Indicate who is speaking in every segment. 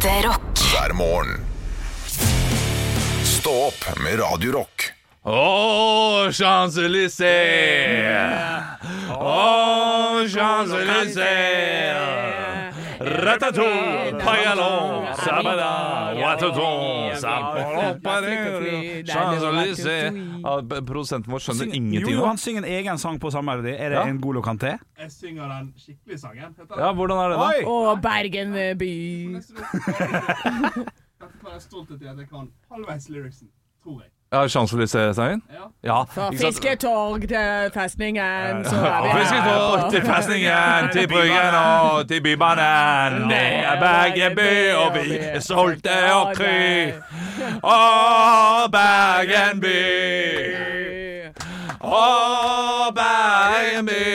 Speaker 1: Ekte rock.
Speaker 2: hver morgen. Stå opp med Radio Rock.
Speaker 3: Åh, Champs-Élysées! Åh, Champs-Élysées! Ratatou, sabada, sabada, Produsenten vår skjønner ingenting
Speaker 4: Jo, han synger en egen sang på samme melodi. Er det en god Kanté?
Speaker 5: Jeg synger den skikkelige sangen.
Speaker 3: Ja, hvordan er det da?
Speaker 6: Å, Bergen by.
Speaker 5: Dette er jeg stolthet i at jeg kan halvveis lyricsen, tror jeg.
Speaker 3: Ja, Champs-Élysées-sangen?
Speaker 5: Ja.
Speaker 3: Ja,
Speaker 6: Fra fisketorg til festningen, så er vi
Speaker 3: Fisketog til festningen, til bryggen og til bybanen. Det er Bergen by, og vi er stolte og kry. Å, Bergen by. Å, Bergen by.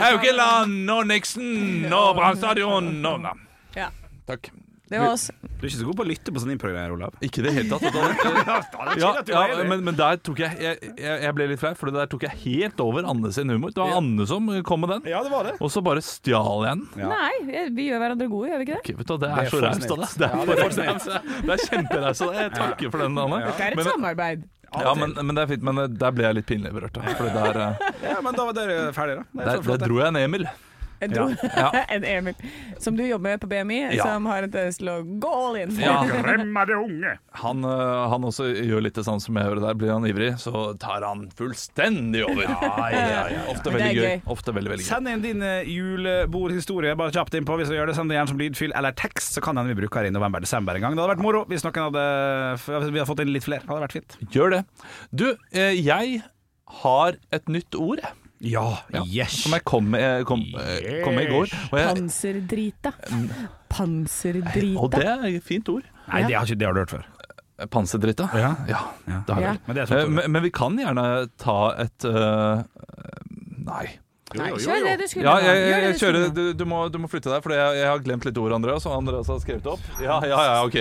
Speaker 3: Haukeland og Nixon og Brann stadion og
Speaker 6: Ja.
Speaker 3: Takk.
Speaker 6: Det var oss.
Speaker 4: Du er ikke så god på å lytte på sånne improgrammer, Olav.
Speaker 3: Ikke i det hele tatt. vet. Ja, ja, men, men der tok jeg Jeg, jeg, jeg ble litt flau, for der tok jeg helt over Anne sin humor. Det var Anne som kom med den.
Speaker 4: Ja, det var det.
Speaker 3: Og så bare stjal jeg den.
Speaker 4: Ja.
Speaker 6: Nei, vi gjør hverandre gode, gjør vi ikke det?
Speaker 3: Ok, vet du, hva, det
Speaker 4: Det
Speaker 3: er så raust av deg. Det er,
Speaker 4: er
Speaker 3: for
Speaker 4: for
Speaker 3: det er deg. Jeg takker for den, Anne.
Speaker 6: Det er et
Speaker 3: Men,
Speaker 6: samarbeid.
Speaker 3: ja, men, men det er fint. Men eh, der ble jeg litt pinlig berørt. da. Fordi der, eh,
Speaker 4: Ja, men da var dere ferdige, da. Det er
Speaker 3: der,
Speaker 4: så flott,
Speaker 3: der
Speaker 4: det.
Speaker 3: dro jeg en Emil.
Speaker 6: En, ja.
Speaker 3: Ja.
Speaker 6: en Emil som du jobber med på BMI,
Speaker 3: Ja.
Speaker 6: som har en tendens til å gå all in.
Speaker 3: Ja.
Speaker 4: det unge.
Speaker 3: Han, eh, han også gjør litt det samme som jeg gjør. Der blir han ivrig, så tar han fullstendig over. Ofte veldig gøy.
Speaker 6: gøy.
Speaker 3: Ofte veldig, veldig gøy.
Speaker 4: Send inn din eh, julebordhistorie bare kjapt innpå. Hvis du gjør det, send det gjerne som lydfyll eller tekst, så kan den vi bruke her i november-desember en gang. Det hadde vært moro hvis noen hadde hvis vi hadde fått inn litt flere. Det hadde vært fint.
Speaker 3: Gjør det. Du, eh, jeg har et nytt ord, jeg.
Speaker 4: Ja,
Speaker 3: Ja,
Speaker 4: yes.
Speaker 3: Som jeg kom med, kom, eh, kom med i går. Og, jeg,
Speaker 6: Panserdrita. Panserdrita.
Speaker 3: og det er et fint ord.
Speaker 4: Nei, det har, ikke, det har du hørt før.
Speaker 3: Panserdrita?
Speaker 4: Ja.
Speaker 3: Ja,
Speaker 4: Ja.
Speaker 3: det har jeg
Speaker 6: Ja.
Speaker 4: Men det
Speaker 3: Eh,
Speaker 4: sånn
Speaker 3: Men, men vi kan gjerne ta et uh, Nei.
Speaker 6: Nei, kjør det du skulle
Speaker 3: Ja, jeg, jeg,
Speaker 6: det
Speaker 3: jeg
Speaker 6: du skulle
Speaker 3: kjører, du, du, må, du må flytte deg, for jeg, jeg har glemt litt ord, Andreas. Og Andreas har skrevet opp. Ja, ja, ja, ok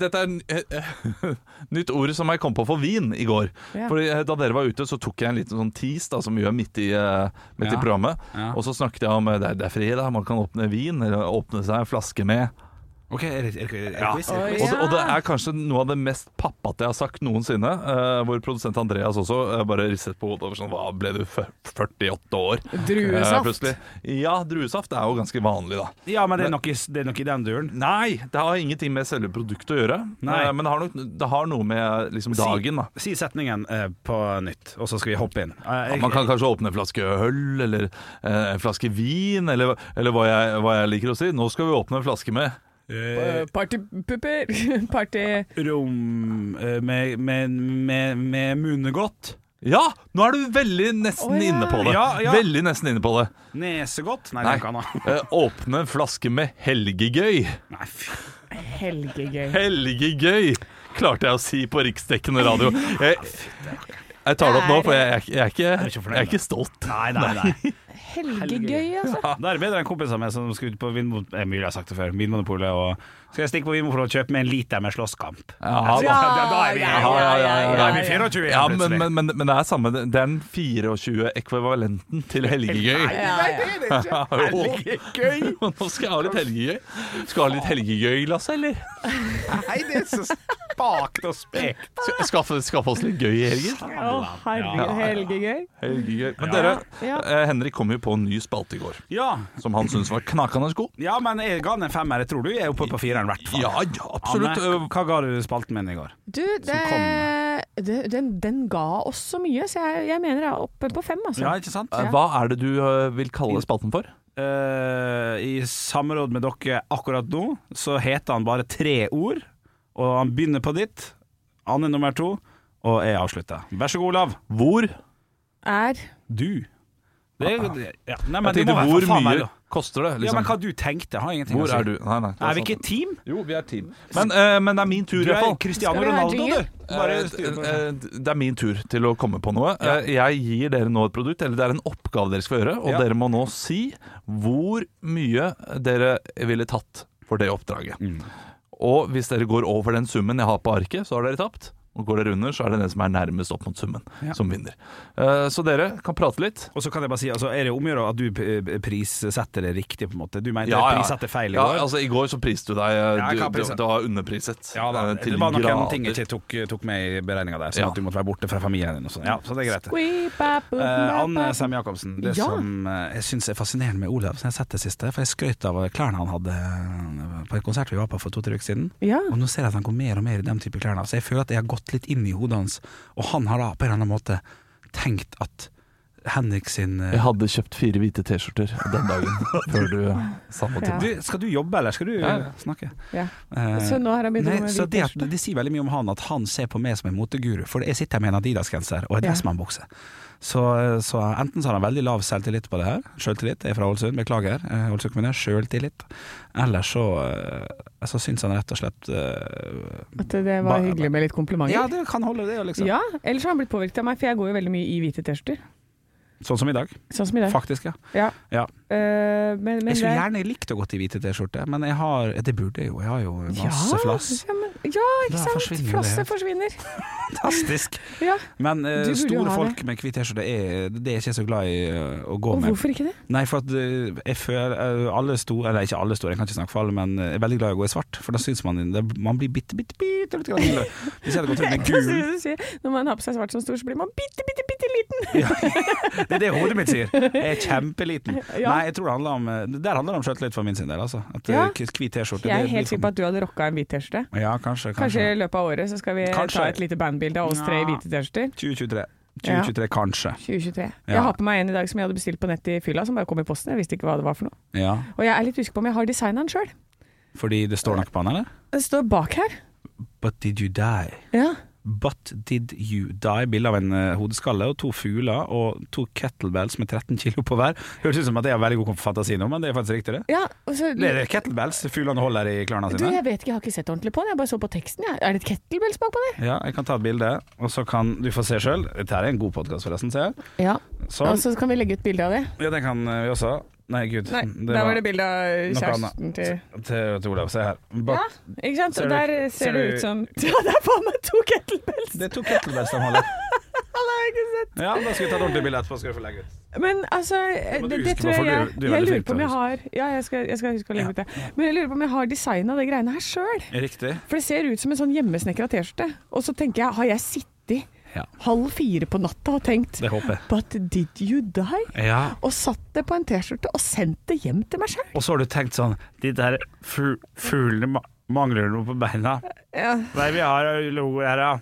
Speaker 3: Dette er eh, nytt ord som jeg kom på for vin i går.
Speaker 6: Ja.
Speaker 3: Fordi eh, Da dere var ute, så tok jeg en liten sånn tease da, som vi gjør midt i, eh, midt
Speaker 4: Ja.
Speaker 3: i programmet.
Speaker 4: Ja.
Speaker 3: Og så snakket jeg om eh, det er, det er fredag, man kan åpne vin, eller åpne seg en flaske med.
Speaker 4: Ok, er det, er det, er det
Speaker 3: Ja.
Speaker 4: quiz?
Speaker 3: Og det, og det er kanskje noe av det mest pappate jeg har sagt noensinne. eh, hvor produsent Andreas også eh, bare ristet på hodet over sånn Hva, ble du f- 48 år? Eh,
Speaker 6: Druesaft.
Speaker 3: plutselig. Ja, druesaft er jo ganske vanlig, da.
Speaker 4: Ja, men det er, nok i, det er nok i den duren.
Speaker 3: Nei, det har ingenting med selve produktet å gjøre.
Speaker 4: Nei.
Speaker 3: Eh, men det har, nok, det har noe med liksom dagen, da.
Speaker 4: Si setningen eh, på nytt, og så skal vi hoppe inn. Eh, jeg-
Speaker 3: Man kan kanskje åpne en flaske øl, eller eh, en flaske vin, eller, eller hva, jeg, hva jeg liker å si. Nå skal vi åpne en flaske med
Speaker 4: Eh,
Speaker 6: Partypupper. Party...
Speaker 4: rom eh, med, med, med, med munegodt.
Speaker 3: Ja! Nå er du veldig nesten
Speaker 6: oh, ja.
Speaker 3: inne på det.
Speaker 4: Ja, ja.
Speaker 3: Veldig nesten inne på det.
Speaker 4: Nesegodt? Nei,
Speaker 3: Nei.
Speaker 4: kan.
Speaker 3: Eh, åpne en flaske med helgegøy.
Speaker 4: Nei, fy.
Speaker 6: Helgegøy.
Speaker 3: Helgegøy, klarte jeg å si på riksdekkende radio. Jeg, jeg tar det opp nå, for jeg, er ikke- jeg, er, ikke jeg er ikke stolt.
Speaker 4: Nei, nei, nei.
Speaker 6: Helgegøy, altså.
Speaker 4: Er det bedre enn kompisene mine som skal ut på Vinmon- eh, Mye jeg har sagt det før. Vinmonopolet og Skal jeg stikke på Vinmonopolet og kjøpe meg en liter med slåsskamp?
Speaker 3: Ja,
Speaker 4: Ja,
Speaker 3: da.
Speaker 4: da, da er vi
Speaker 6: ja,
Speaker 3: ja, ja, ja,
Speaker 4: Da er vi
Speaker 6: ja.
Speaker 4: 24
Speaker 3: Ja, men, men, men, men det er samme Det er den 24 ekvivalenten til helgegøy.
Speaker 6: Nei, det er det ikke.
Speaker 3: Helgegøy! Nå skal jeg ha litt helgegøy. Skal du ha litt helgegøy, Lasse, eller?
Speaker 4: Nei, det er så spakt og spekt.
Speaker 3: Skaffe, skaffe oss litt gøy i helgen?
Speaker 6: Å, herregud. Helgegøy.
Speaker 3: Helgegøy. Men dere, eh, Henrik kom jo på en ny spalte i går,
Speaker 4: Ja,
Speaker 3: som han syntes var knakende god.
Speaker 4: ja, men jeg ga den en femmer. Jeg tror du er oppe på fireren, i hvert fall.
Speaker 3: Ja, ja, absolutt.
Speaker 4: Anne, hva ga du spalten min i går?
Speaker 6: Du, det, det, den, den ga oss så mye, så jeg, jeg mener jeg er oppe på fem, altså.
Speaker 4: Ja, ikke sant?
Speaker 3: Ja. Hva er det du eh, vil kalle spalten for?
Speaker 4: Uh, I samråd med dere akkurat nå, så heter han bare tre ord. Og han begynner på ditt, Anne nummer to, og jeg avslutter. Vær så god, Olav.
Speaker 3: Hvor?
Speaker 6: Er
Speaker 4: Du. Det ja. Nei, men
Speaker 3: Jeg
Speaker 4: det må
Speaker 3: tenkte,
Speaker 4: være
Speaker 3: hvor
Speaker 4: meg
Speaker 3: mye koster det?
Speaker 4: Ja,
Speaker 3: Liksom?
Speaker 4: men hva du tenkte, har ingenting
Speaker 3: Hvor
Speaker 4: å si.
Speaker 3: er du? Nei, nei,
Speaker 4: Er vi ikke et team?
Speaker 3: Jo, vi er team. Men, uh, men det er min tur, i hvert
Speaker 4: er
Speaker 3: fall.
Speaker 4: Cristiano
Speaker 6: er Cristiano
Speaker 4: Ronaldo, du. Bare uh, på det.
Speaker 3: Er min tur til å komme på noe.
Speaker 4: Ja.
Speaker 3: Jeg gir dere nå et produkt, eller det er en oppgave dere skal gjøre, og
Speaker 4: Ja.
Speaker 3: dere må nå si hvor mye dere ville tatt for det oppdraget.
Speaker 4: Mm.
Speaker 3: Og hvis dere går over den summen jeg har på arket, så har dere tapt. Og går dere under, så er det den som er nærmest opp mot summen,
Speaker 4: Ja.
Speaker 3: som vinner. Uh, så dere kan prate litt.
Speaker 4: Og så kan jeg bare si, altså, er det omgjøre at du prissetter det riktig, på en måte? Du mente
Speaker 3: Ja, ja.
Speaker 4: prissetter feil i går?
Speaker 3: Ja, altså I går så priste du deg. Du,
Speaker 4: Ja, jeg
Speaker 3: Du,
Speaker 4: kan
Speaker 3: det, var underpriset.
Speaker 4: Ja da,
Speaker 3: eh,
Speaker 4: det var noen
Speaker 3: grader.
Speaker 4: ting jeg ikke tok, tok med i beregninga der, sånn
Speaker 3: Ja.
Speaker 4: at du måtte være borte fra familien din og sånn. Ja, så det er greit. Eh,
Speaker 6: bap,
Speaker 4: Anne. Sem Jacobsen, det
Speaker 6: Ja.
Speaker 4: som eh, jeg syns er fascinerende med Olav, som jeg har sett det siste, for jeg skrøt av klærne han hadde eh, på en konsert vi var på for to-tre uker siden.
Speaker 6: Ja.
Speaker 4: Og nå ser jeg at han går mer og mer i den type klærne. Så jeg føler at jeg har gått litt inn i hodet hans, og han har da på en eller annen måte tenkt at Henrik sin eh,
Speaker 3: Jeg hadde kjøpt fire hvite T-skjorter den dagen før du sa på
Speaker 6: Ja.
Speaker 4: du, Skal du jobbe, eller skal du
Speaker 3: Ja,
Speaker 4: eh, snakke?
Speaker 6: Ja.
Speaker 4: Eh,
Speaker 6: Så nå har han begynt med hvite
Speaker 4: det,
Speaker 6: t-skjorter
Speaker 4: det sier veldig mye om han at han ser på meg som en moteguru. For jeg sitter her med en Adidas-genser og en
Speaker 6: Ja.
Speaker 4: Dressmann-bukse. Så, så enten så har han veldig lav selvtillit på det her. Selvtillit Jeg er fra Ålesund, beklager. eh, Ålesund kommune. selvtillit. Eller så, eh, så syns han rett og slett uh,
Speaker 6: At det
Speaker 4: Ba-
Speaker 6: var hyggelig med litt komplimenter.
Speaker 4: Ja, det kan holde, det, liksom.
Speaker 6: Ja, ellers har han blitt påvirket av meg, for jeg går jo veldig mye i hvite T-skjorter.
Speaker 4: Sånn som i dag.
Speaker 6: Sånn som i dag.
Speaker 4: Faktisk, ja.
Speaker 6: Ja.
Speaker 4: ja.
Speaker 6: Eh, men, men
Speaker 4: Jeg skulle gjerne likt å gått i hvite T-skjorte, men jeg har Det burde jeg jo. Jeg har jo masse
Speaker 6: ja,
Speaker 4: flass.
Speaker 6: Ja, men, ja, ikke sant.
Speaker 4: forsvinner
Speaker 6: Flasset forsvinner.
Speaker 4: Fantastisk!
Speaker 6: Ja.
Speaker 4: Men eh,
Speaker 6: jo
Speaker 4: store
Speaker 6: folk
Speaker 4: folk med hvit T-skjorte er det er jeg ikke så glad i eh, å gå
Speaker 6: Og
Speaker 4: med.
Speaker 6: hvorfor ikke det?
Speaker 4: Nei, for at eh, jeg føler eh, alle store Eller ikke alle store, jeg kan ikke snakke for alle, men eh, jeg er veldig glad i å gå i svart. For da syns man det, man blir bitte, bitte, bitte litt grann. Hvis jeg hadde gått med gul?
Speaker 6: Når man har på seg svart som stor, så blir man bitte, bitte, bitte liten.
Speaker 4: Det er det hodet mitt sier. Jeg er kjempeliten.
Speaker 6: Ja.
Speaker 4: Nei, jeg tror det handler om eh, Der handler det om sjøltillit for min sin del, altså. At
Speaker 6: Ja.
Speaker 4: eh, hvit T-skjorte
Speaker 6: Jeg er helt sikker på at du hadde rocka en hvit T-skjorte.
Speaker 4: Ja, kanskje.
Speaker 6: Kanskje
Speaker 4: Kanskje.
Speaker 6: i løpet av året så skal vi
Speaker 4: Kanskje.
Speaker 6: ta et lite bandbilde av oss tre i hvite T-skjorter.
Speaker 4: 2023.
Speaker 6: Ja.
Speaker 4: 2023, kanskje.
Speaker 6: 2023.
Speaker 4: Ja.
Speaker 6: Jeg har på meg en i dag som jeg hadde bestilt på nett i fylla, som bare kom i posten. Jeg visste ikke hva det var for noe.
Speaker 4: Ja.
Speaker 6: Og jeg er litt usikker på om jeg har designa den sjøl.
Speaker 4: Fordi det står noe på den, eller?
Speaker 6: Det står bak her.
Speaker 4: But did you die?
Speaker 6: Ja.
Speaker 4: But did you die? Bilde av en eh, hodeskalle og to fugler og to kettlebells med 13 kilo på hver. Høres ut som at jeg har veldig god fantasi nå, men det er faktisk riktig, det.
Speaker 6: ja så,
Speaker 4: Det er kettlebells fuglene holder i klørne
Speaker 6: du, jeg vet ikke, jeg har ikke sett ordentlig på den. Jeg bare så på teksten. Jeg. Er det et kettlebells bakpå der?
Speaker 4: Ja, jeg kan ta et bilde, og så kan du få se sjøl. Dette er en god podkast, forresten, ser jeg.
Speaker 6: Ja.
Speaker 4: Sånn.
Speaker 6: Og så kan vi legge ut bilde av det.
Speaker 4: Ja, det kan eh, vi også. Nei, gud.
Speaker 6: Nei, der var det bilde av kjæresten til
Speaker 4: til, til Olav. Se her. But,
Speaker 6: Ja, ikke sant?
Speaker 4: Ser
Speaker 6: der ser
Speaker 4: ser
Speaker 6: det ut som Ja, det er faen meg to kettlebells!
Speaker 4: Det er to kettlebells de holder.
Speaker 6: Han har jeg ikke sett.
Speaker 4: Ja, da skal vi ta et ordentlig bilde etterpå. Skal vi få legge ut.
Speaker 6: Men altså, det, det tror jeg
Speaker 4: jeg er
Speaker 6: Jeg lurer på om jeg har Ja, jeg skal, jeg skal huske å legge ut det. Men jeg lurer på om jeg har designa de greiene her sjøl. For det ser ut som en sånn hjemmesnekra T-skjorte. Og så tenker jeg, har jeg sittet
Speaker 4: Ja.
Speaker 6: halv fire på natta og tenkt
Speaker 4: Det håper jeg.
Speaker 6: But did you die?
Speaker 4: Ja.
Speaker 6: Og satt det på en T-skjorte og sendt det hjem til meg sjøl.
Speaker 4: Og så har du tenkt sånn De der fuglene mangler noe på beina.
Speaker 6: Ja.
Speaker 4: Nei, vi har logo her, ja.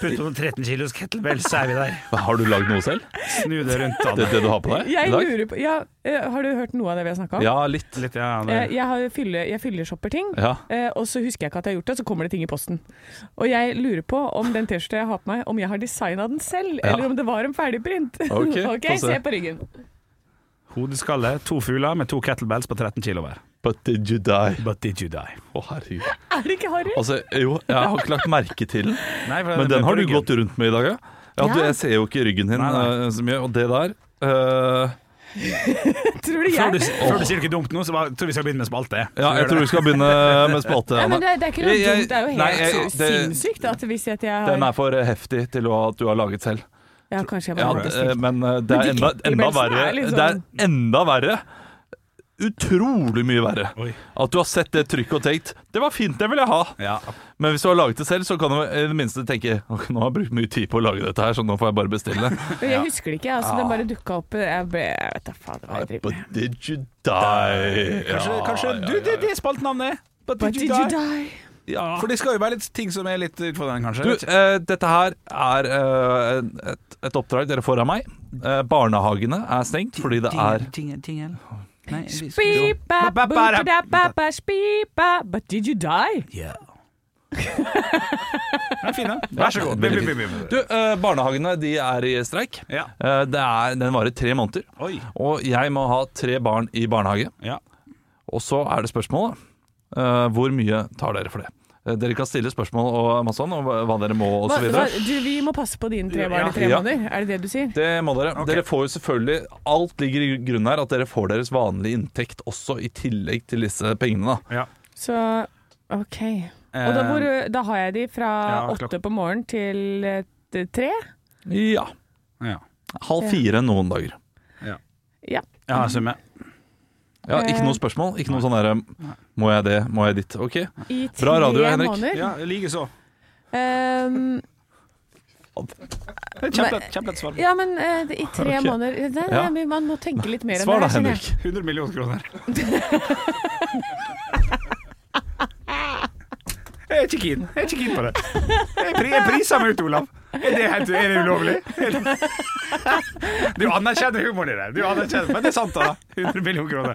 Speaker 4: Putt om 13 kilos kettlebell, så er vi der.
Speaker 3: Har du lagd noe selv?
Speaker 4: Snu det rundt,
Speaker 3: Det,
Speaker 4: da.
Speaker 3: det du har på deg
Speaker 6: Jeg
Speaker 3: i dag?
Speaker 6: lurer på ja, eh, Har du hørt noe av det vi har snakka om?
Speaker 3: Ja, litt.
Speaker 4: Litt, ja,
Speaker 6: Eh. Jeg, har fylle, jeg fylleshopper ting,
Speaker 3: Ja.
Speaker 6: eh, og så husker jeg ikke at jeg har gjort det, så kommer det ting i posten. Og jeg lurer på om den T-skjorta jeg har på meg, om jeg har designa den selv,
Speaker 3: Ja.
Speaker 6: eller om det var en ferdigprint.
Speaker 3: Ok, få se.
Speaker 6: se på ryggen.
Speaker 4: Hodeskalle, to fugler med to kettlebells på 13 kilo hver.
Speaker 3: But did you die?
Speaker 4: But did you die?
Speaker 3: Å, herregud.
Speaker 6: Er det ikke harry?
Speaker 3: Altså, jo, jeg har ikke lagt merke til den,
Speaker 4: Nei, for
Speaker 3: men
Speaker 4: det-
Speaker 3: den har du
Speaker 4: ryggen.
Speaker 3: gått rundt med i dag, ja? Ja, du, jeg ser jo ikke ryggen din
Speaker 4: Nei, nei.
Speaker 3: eh, så mye, og det der eh,
Speaker 6: Tror du
Speaker 4: Før du,
Speaker 6: jeg
Speaker 4: før du sier noe dumt nå, så bare, tror vi skal begynne med spalte.
Speaker 3: Ja, jeg tror vi skal begynne med spalte,
Speaker 6: Nei, men
Speaker 3: Anne.
Speaker 6: det, det er ikke noe
Speaker 3: Jeg- jeg-
Speaker 6: dumt, det er jo helt
Speaker 3: nei, jeg- det-
Speaker 6: sinnssykt at hvis at jeg har
Speaker 3: Den er for heftig til å, at du har laget selv.
Speaker 6: Ja, kanskje jeg
Speaker 3: Ja,
Speaker 6: bare har
Speaker 3: men eh, det er enda, enda verre.
Speaker 6: er
Speaker 3: Det er
Speaker 6: sånn-
Speaker 3: enda verre. Utrolig mye verre.
Speaker 4: Oi.
Speaker 3: At du har sett det trykket og tenkt 'det var fint, det vil jeg ha'.
Speaker 4: Ja.
Speaker 3: Men hvis du har laget det selv, så kan du i det minste tenke 'nå har jeg brukt mye tid på å lage dette her, så nå får jeg bare bestille'.
Speaker 6: det jeg husker det ikke, altså, den bare dukka opp Jeg, ble, jeg vet da faen hva jeg driver
Speaker 3: But did you die?
Speaker 4: Kanskje,
Speaker 3: Ja,
Speaker 4: kanskje
Speaker 3: ja,
Speaker 4: du,
Speaker 3: ja,
Speaker 4: det, det er spaltenavnet. But
Speaker 6: But
Speaker 4: did
Speaker 6: did
Speaker 4: you
Speaker 6: you
Speaker 4: die?
Speaker 3: Ja.
Speaker 4: For det skal jo være litt ting som er litt utfordrende, kanskje.
Speaker 3: Du, eh, dette her er eh, et, et oppdrag dere får av meg. Eh, barnehagene er stengt fordi det er
Speaker 4: Tingel. Nei, vi-
Speaker 6: speep-a, But did you die?
Speaker 4: Ja. Den er fin, da. Vær så god.
Speaker 3: Veldig fint. Du, eh, barnehagene de er i streik.
Speaker 4: Ja.
Speaker 3: Eh, det er, den varer tre måneder.
Speaker 4: Oi.
Speaker 3: Og jeg må ha tre barn i barnehage.
Speaker 4: Ja.
Speaker 3: Og så er det spørsmålet eh, hvor mye tar dere for det? Eh, Dere kan stille spørsmål og masse sånn, og hva dere må osv.
Speaker 6: vi må passe på dine tre barn i tre
Speaker 3: Ja.
Speaker 6: måneder, er det det du sier?
Speaker 3: Det må dere.
Speaker 4: Okay.
Speaker 3: Dere får jo selvfølgelig Alt ligger i grunnen her, at dere får deres vanlige inntekt også i tillegg til disse pengene. da
Speaker 6: Så OK. Og da, hvor, da har jeg de fra
Speaker 4: Ja,
Speaker 6: åtte på morgenen til eh, tre.
Speaker 3: Ja.
Speaker 4: Ja.
Speaker 3: Halv fire noen dager.
Speaker 6: Ja.
Speaker 4: Ja, jeg summer.
Speaker 3: Ja, ikke noe spørsmål. Ikke noe sånn derre Må jeg det? Må jeg ditt? OK.
Speaker 6: I tre
Speaker 3: Bra radio, Henrik.
Speaker 6: måneder.
Speaker 4: Ja, likeså.
Speaker 6: Um,
Speaker 4: Kjempelett kjempelett svar.
Speaker 6: ja, men eh, det- i tre
Speaker 3: Ok.
Speaker 6: måneder det,
Speaker 3: Ja.
Speaker 6: men Man må tenke litt mer enn
Speaker 3: Svar da,
Speaker 6: det. her, kjenner.
Speaker 3: Henrik.
Speaker 4: 100 millioner kroner. Jeg er ikke keen. Jeg er ikke keen på det. Jeg pri- jeg priser meg ut, Olav. Er det, helt, er det ulovlig? Du anerkjenner humoren i det. Du anerkjenner, Men det er sant, da. 100 millioner kroner.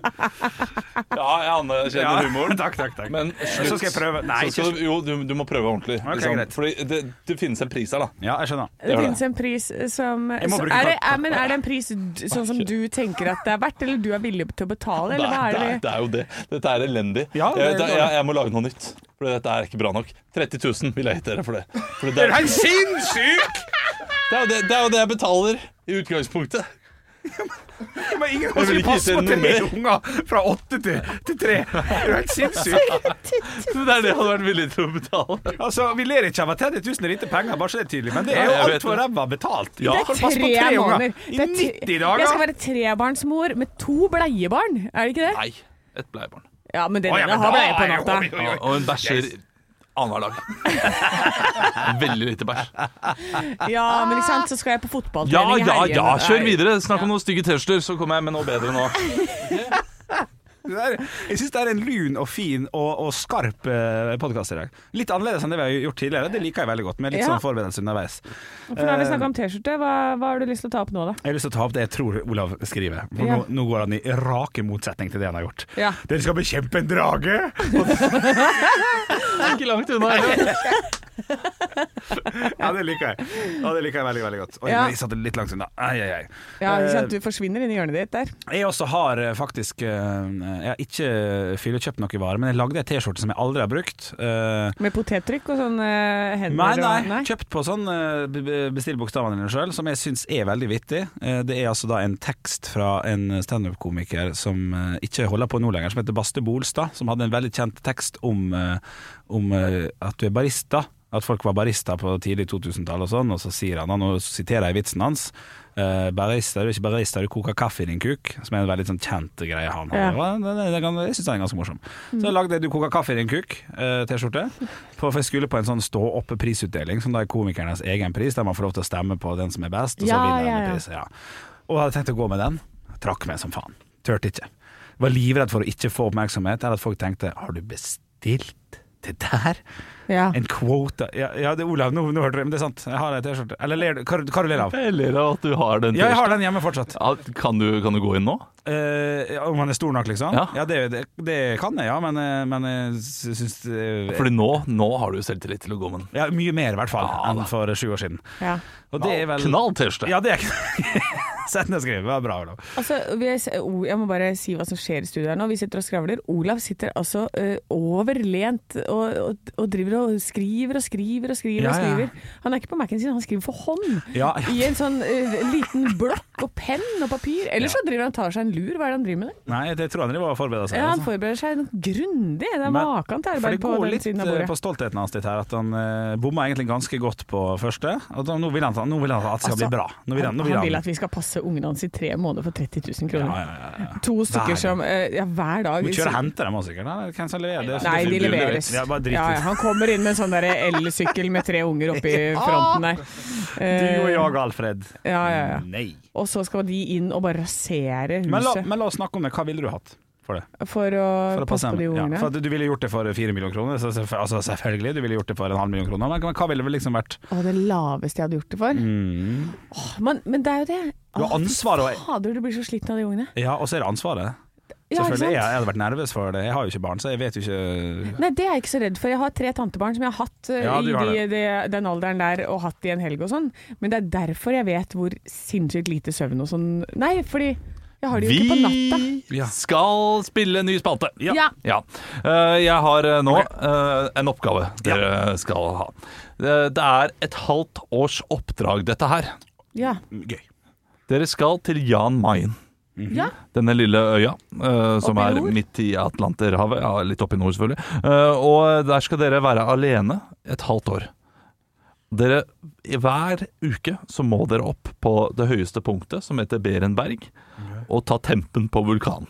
Speaker 3: Ja, jeg anerkjenner
Speaker 4: Ja,
Speaker 3: humoren.
Speaker 4: Takk, takk, takk.
Speaker 3: Men slutt.
Speaker 4: Så skal jeg prøve. Nei,
Speaker 3: Så skal du, jo, du, du må prøve ordentlig.
Speaker 4: Okay,
Speaker 3: liksom.
Speaker 4: greit.
Speaker 3: Fordi det, det finnes en pris her, da.
Speaker 4: Ja, jeg skjønner.
Speaker 6: Det
Speaker 3: det.
Speaker 6: finnes en pris som så er, det, er, men er det en pris sånn som du tenker at det er verdt, eller du er villig til å betale, eller hva
Speaker 3: det,
Speaker 6: er
Speaker 3: er,
Speaker 6: det?
Speaker 3: det er jo det. Dette er elendig.
Speaker 4: Ja, det er
Speaker 3: jeg, jeg, jeg må lage noe nytt. For dette er ikke bra nok. 30 000 vil jeg gitt dere for det. For det,
Speaker 4: Er du sinnssyk?!
Speaker 3: det, er jo det, det er jo det jeg betaler i utgangspunktet.
Speaker 4: Men ingen skal
Speaker 3: vil
Speaker 4: passe på tre unger fra åtte til, til tre. Er du helt sinnssyk?
Speaker 3: Men det er det jeg hadde vært villig til å betale.
Speaker 4: Altså, Vi ler ikke av at 30 000 er lite penger, bare så det er tydelig, men det er jo altfor
Speaker 3: det.
Speaker 4: ræva betalt.
Speaker 3: Ja.
Speaker 6: Det er tre
Speaker 4: tre
Speaker 6: måneder.
Speaker 4: i
Speaker 6: Det er
Speaker 4: 90 dager.
Speaker 6: Jeg skal være trebarnsmor med to bleiebarn, er det ikke det?
Speaker 3: Nei, et bleiebarn.
Speaker 6: Ja, men den
Speaker 4: Å, ja,
Speaker 6: ene
Speaker 4: men
Speaker 6: har
Speaker 4: da
Speaker 6: bleie på natta.
Speaker 4: oi, oi, oi.
Speaker 3: Og en bæsjer annenhver dag. Veldig lite bæsj.
Speaker 6: Ja, men ikke sant, så skal jeg på
Speaker 3: Ja,
Speaker 6: fotballtrening i
Speaker 3: ja,
Speaker 6: helgen.
Speaker 3: ja, kjør
Speaker 6: Nei.
Speaker 3: videre. Snakk om noen stygge T-skjorter, så kommer jeg med noe bedre nå.
Speaker 4: Det er, jeg syns det er en lun og fin og, og skarp eh, podkast i dag. Litt annerledes enn det vi har gjort tidligere. Det liker jeg veldig godt, med litt
Speaker 6: Ja.
Speaker 4: sånn forberedelse underveis.
Speaker 6: For nå har vi snakket om T-skjorte. Hva, hva har du lyst til å ta opp nå, da?
Speaker 4: Jeg har lyst til å ta opp det jeg tror Olav skriver. For
Speaker 6: Ja.
Speaker 4: nå, nå går han i rake motsetning til det han har gjort.
Speaker 6: Ja.
Speaker 4: Dere skal bekjempe en drage!
Speaker 3: Ikke langt unna.
Speaker 4: Ja, det liker jeg. Ja, det liker jeg veldig veldig godt. Oi,
Speaker 6: Ja.
Speaker 4: jeg satt litt langt unna. Ai, ai, ai.
Speaker 6: Ja,
Speaker 4: Eh.
Speaker 6: Du forsvinner inn i hjørnet ditt der.
Speaker 4: Jeg også har eh, faktisk eh, Jeg har ikke fyllekjøpt noe vare, men jeg lagde ei T-skjorte som jeg aldri har brukt. Eh,
Speaker 6: Med potettrykk og sånn eh, hender
Speaker 4: Nei, nei,
Speaker 6: og
Speaker 4: kjøpt på sånn eh, be- be- Bestill bokstavene dine sjøl, som jeg syns er veldig vittig. Eh, Det er altså da en tekst fra en standup-komiker som eh, ikke holder på nå lenger, som heter Baste Bolstad, som hadde en veldig kjent tekst om, eh, om eh, at du er barista. At folk var barista på tidlig 2000-tall og sånn, og så sier han, og siterer jeg vitsen hans uh, Barista, du er ikke barista, du koker kaffe i din kuk. Som er en veldig sånn kjent greie han har.
Speaker 6: Ja.
Speaker 4: Ja, det, det, det, jeg syns den er ganske morsom. Så jeg lagde Du koker kaffe i din kuk, eh, For jeg skulle på en sånn stå oppe-prisutdeling, som da er komikernes egen pris, der man får lov til å stemme på den som er best, og så
Speaker 6: Ja,
Speaker 4: vinner
Speaker 6: ja,
Speaker 4: den
Speaker 6: ja.
Speaker 4: pris. Ja. Og jeg hadde tenkt å gå med den. Trakk meg som faen. Turte ikke. Var livredd for å ikke få oppmerksomhet, eller at folk tenkte 'har du bestilt det der'?
Speaker 6: Ja.
Speaker 4: En quote Ja, ja det er Olav, nå, nå hørte du men det er sant. Jeg har ei T-skjorte. Eller ler du? Hva ler du av?
Speaker 3: Jeg ler av at du har den
Speaker 4: Ja, jeg har den hjemme fortsatt.
Speaker 3: Ja, kan, du, kan du gå inn nå?
Speaker 4: Eh, om han er stor nok, liksom?
Speaker 3: Ja.
Speaker 4: det, det, det kan jeg, ja. Men, eh, men jeg sy- syns eh,
Speaker 3: Fordi nå, nå har du selvtillit til å gå med den.
Speaker 4: ja, Mye mer, i hvert fall,
Speaker 3: Ja,
Speaker 4: enn for sju år siden.
Speaker 6: ja.
Speaker 4: Og det er vel
Speaker 3: Knall T-skjorte.
Speaker 4: Ja, det er Sett og skriv. Det var bra, Olav.
Speaker 6: Altså, vi jeg må bare si hva som skjer i studio her nå. Vi sitter og skravler. Olav sitter altså ø, overlent og, og, og driver og skriver og skriver og skriver.
Speaker 4: Ja,
Speaker 6: og
Speaker 4: ja.
Speaker 6: Han er ikke på Mac-en sin, han skriver for hånd.
Speaker 4: Ja,
Speaker 6: I en sånn ø, liten blokk og penn og papir. Eller så driver han tar seg en lur. Hva er det han driver med? Det?
Speaker 4: Nei, det tror jeg han og forbereder seg.
Speaker 6: Ja, han
Speaker 4: altså.
Speaker 6: forbereder seg grundig. Det er maken til arbeid på den siden av bordet.
Speaker 4: på stoltheten hans litt her, at han uh, bomma egentlig ganske godt på første. Nå, vil han, nå vil han at det skal
Speaker 6: Altså,
Speaker 4: bli bra. Nå vil han,
Speaker 6: Han,
Speaker 4: nå vil
Speaker 6: han vil at vi skal passe ungene hans i tre måneder for 30 000 kroner.
Speaker 4: ja, ja, ja, ja.
Speaker 6: To stykker
Speaker 4: Hver
Speaker 6: som ø, Ja, hver dag.
Speaker 4: Kjøre og hente dem sikkert. Hvem som leverer det?
Speaker 6: Nei, de leveres. Han kommer inn med en sånn elsykkel med tre unger oppi fronten der.
Speaker 4: Du og
Speaker 6: Eh,
Speaker 4: jeg, Alfred.
Speaker 6: Ja, ja, ja.
Speaker 4: Nei.
Speaker 6: Og så skal de inn og bare rasere
Speaker 4: Men la,
Speaker 6: huset
Speaker 4: men la oss snakke om det. Hva ville du hatt for det?
Speaker 6: for å,
Speaker 4: For å
Speaker 6: passe på de
Speaker 4: ja,
Speaker 6: ungene.
Speaker 4: for at du ville gjort det for fire millioner kroner. Så, altså, selvfølgelig, du ville gjort det for en halv million kroner. Men, hva ville det liksom vært?
Speaker 6: Å, det laveste jeg hadde gjort det for.
Speaker 4: Mm.
Speaker 6: Åh, men, men det er jo det.
Speaker 4: Du har
Speaker 6: Å, fy
Speaker 4: ansvar og-
Speaker 6: Fader, du blir så sliten av de ungene.
Speaker 4: Ja, og så er det ansvaret.
Speaker 6: Ja,
Speaker 4: Selvfølgelig. Jeg, hadde vært nervøs for det. Jeg har jo ikke barn, så jeg vet jo ikke
Speaker 6: Nei, det er jeg ikke så redd for. Jeg har tre tantebarn som jeg har hatt eh,
Speaker 4: Ja,
Speaker 6: i
Speaker 4: har
Speaker 6: de, de, den alderen der, og hatt i en helg og sånn. Men det er derfor jeg vet hvor sinnssykt lite søvn og sånn Nei, fordi jeg har det jo ikke på natta.
Speaker 3: Vi
Speaker 4: Ja.
Speaker 3: skal spille en ny spalte.
Speaker 4: Ja.
Speaker 6: Ja.
Speaker 3: Ja. Eh, jeg har eh, nå eh, en oppgave dere skal ha. Det, det er et halvt års oppdrag, dette her.
Speaker 6: ja.
Speaker 4: Gøy.
Speaker 3: Dere skal til Jan Mayen.
Speaker 6: Ja,
Speaker 3: Denne lille øya, eh, som
Speaker 6: Oppe i
Speaker 3: er
Speaker 6: nord?
Speaker 3: midt i Atlanterhavet, ja, litt oppe i nord selvfølgelig. Eh, og der skal dere være alene et halvt år. Dere, hver uke så må dere opp på det høyeste punktet, som heter Berenberg, og ta tempen på vulkanen.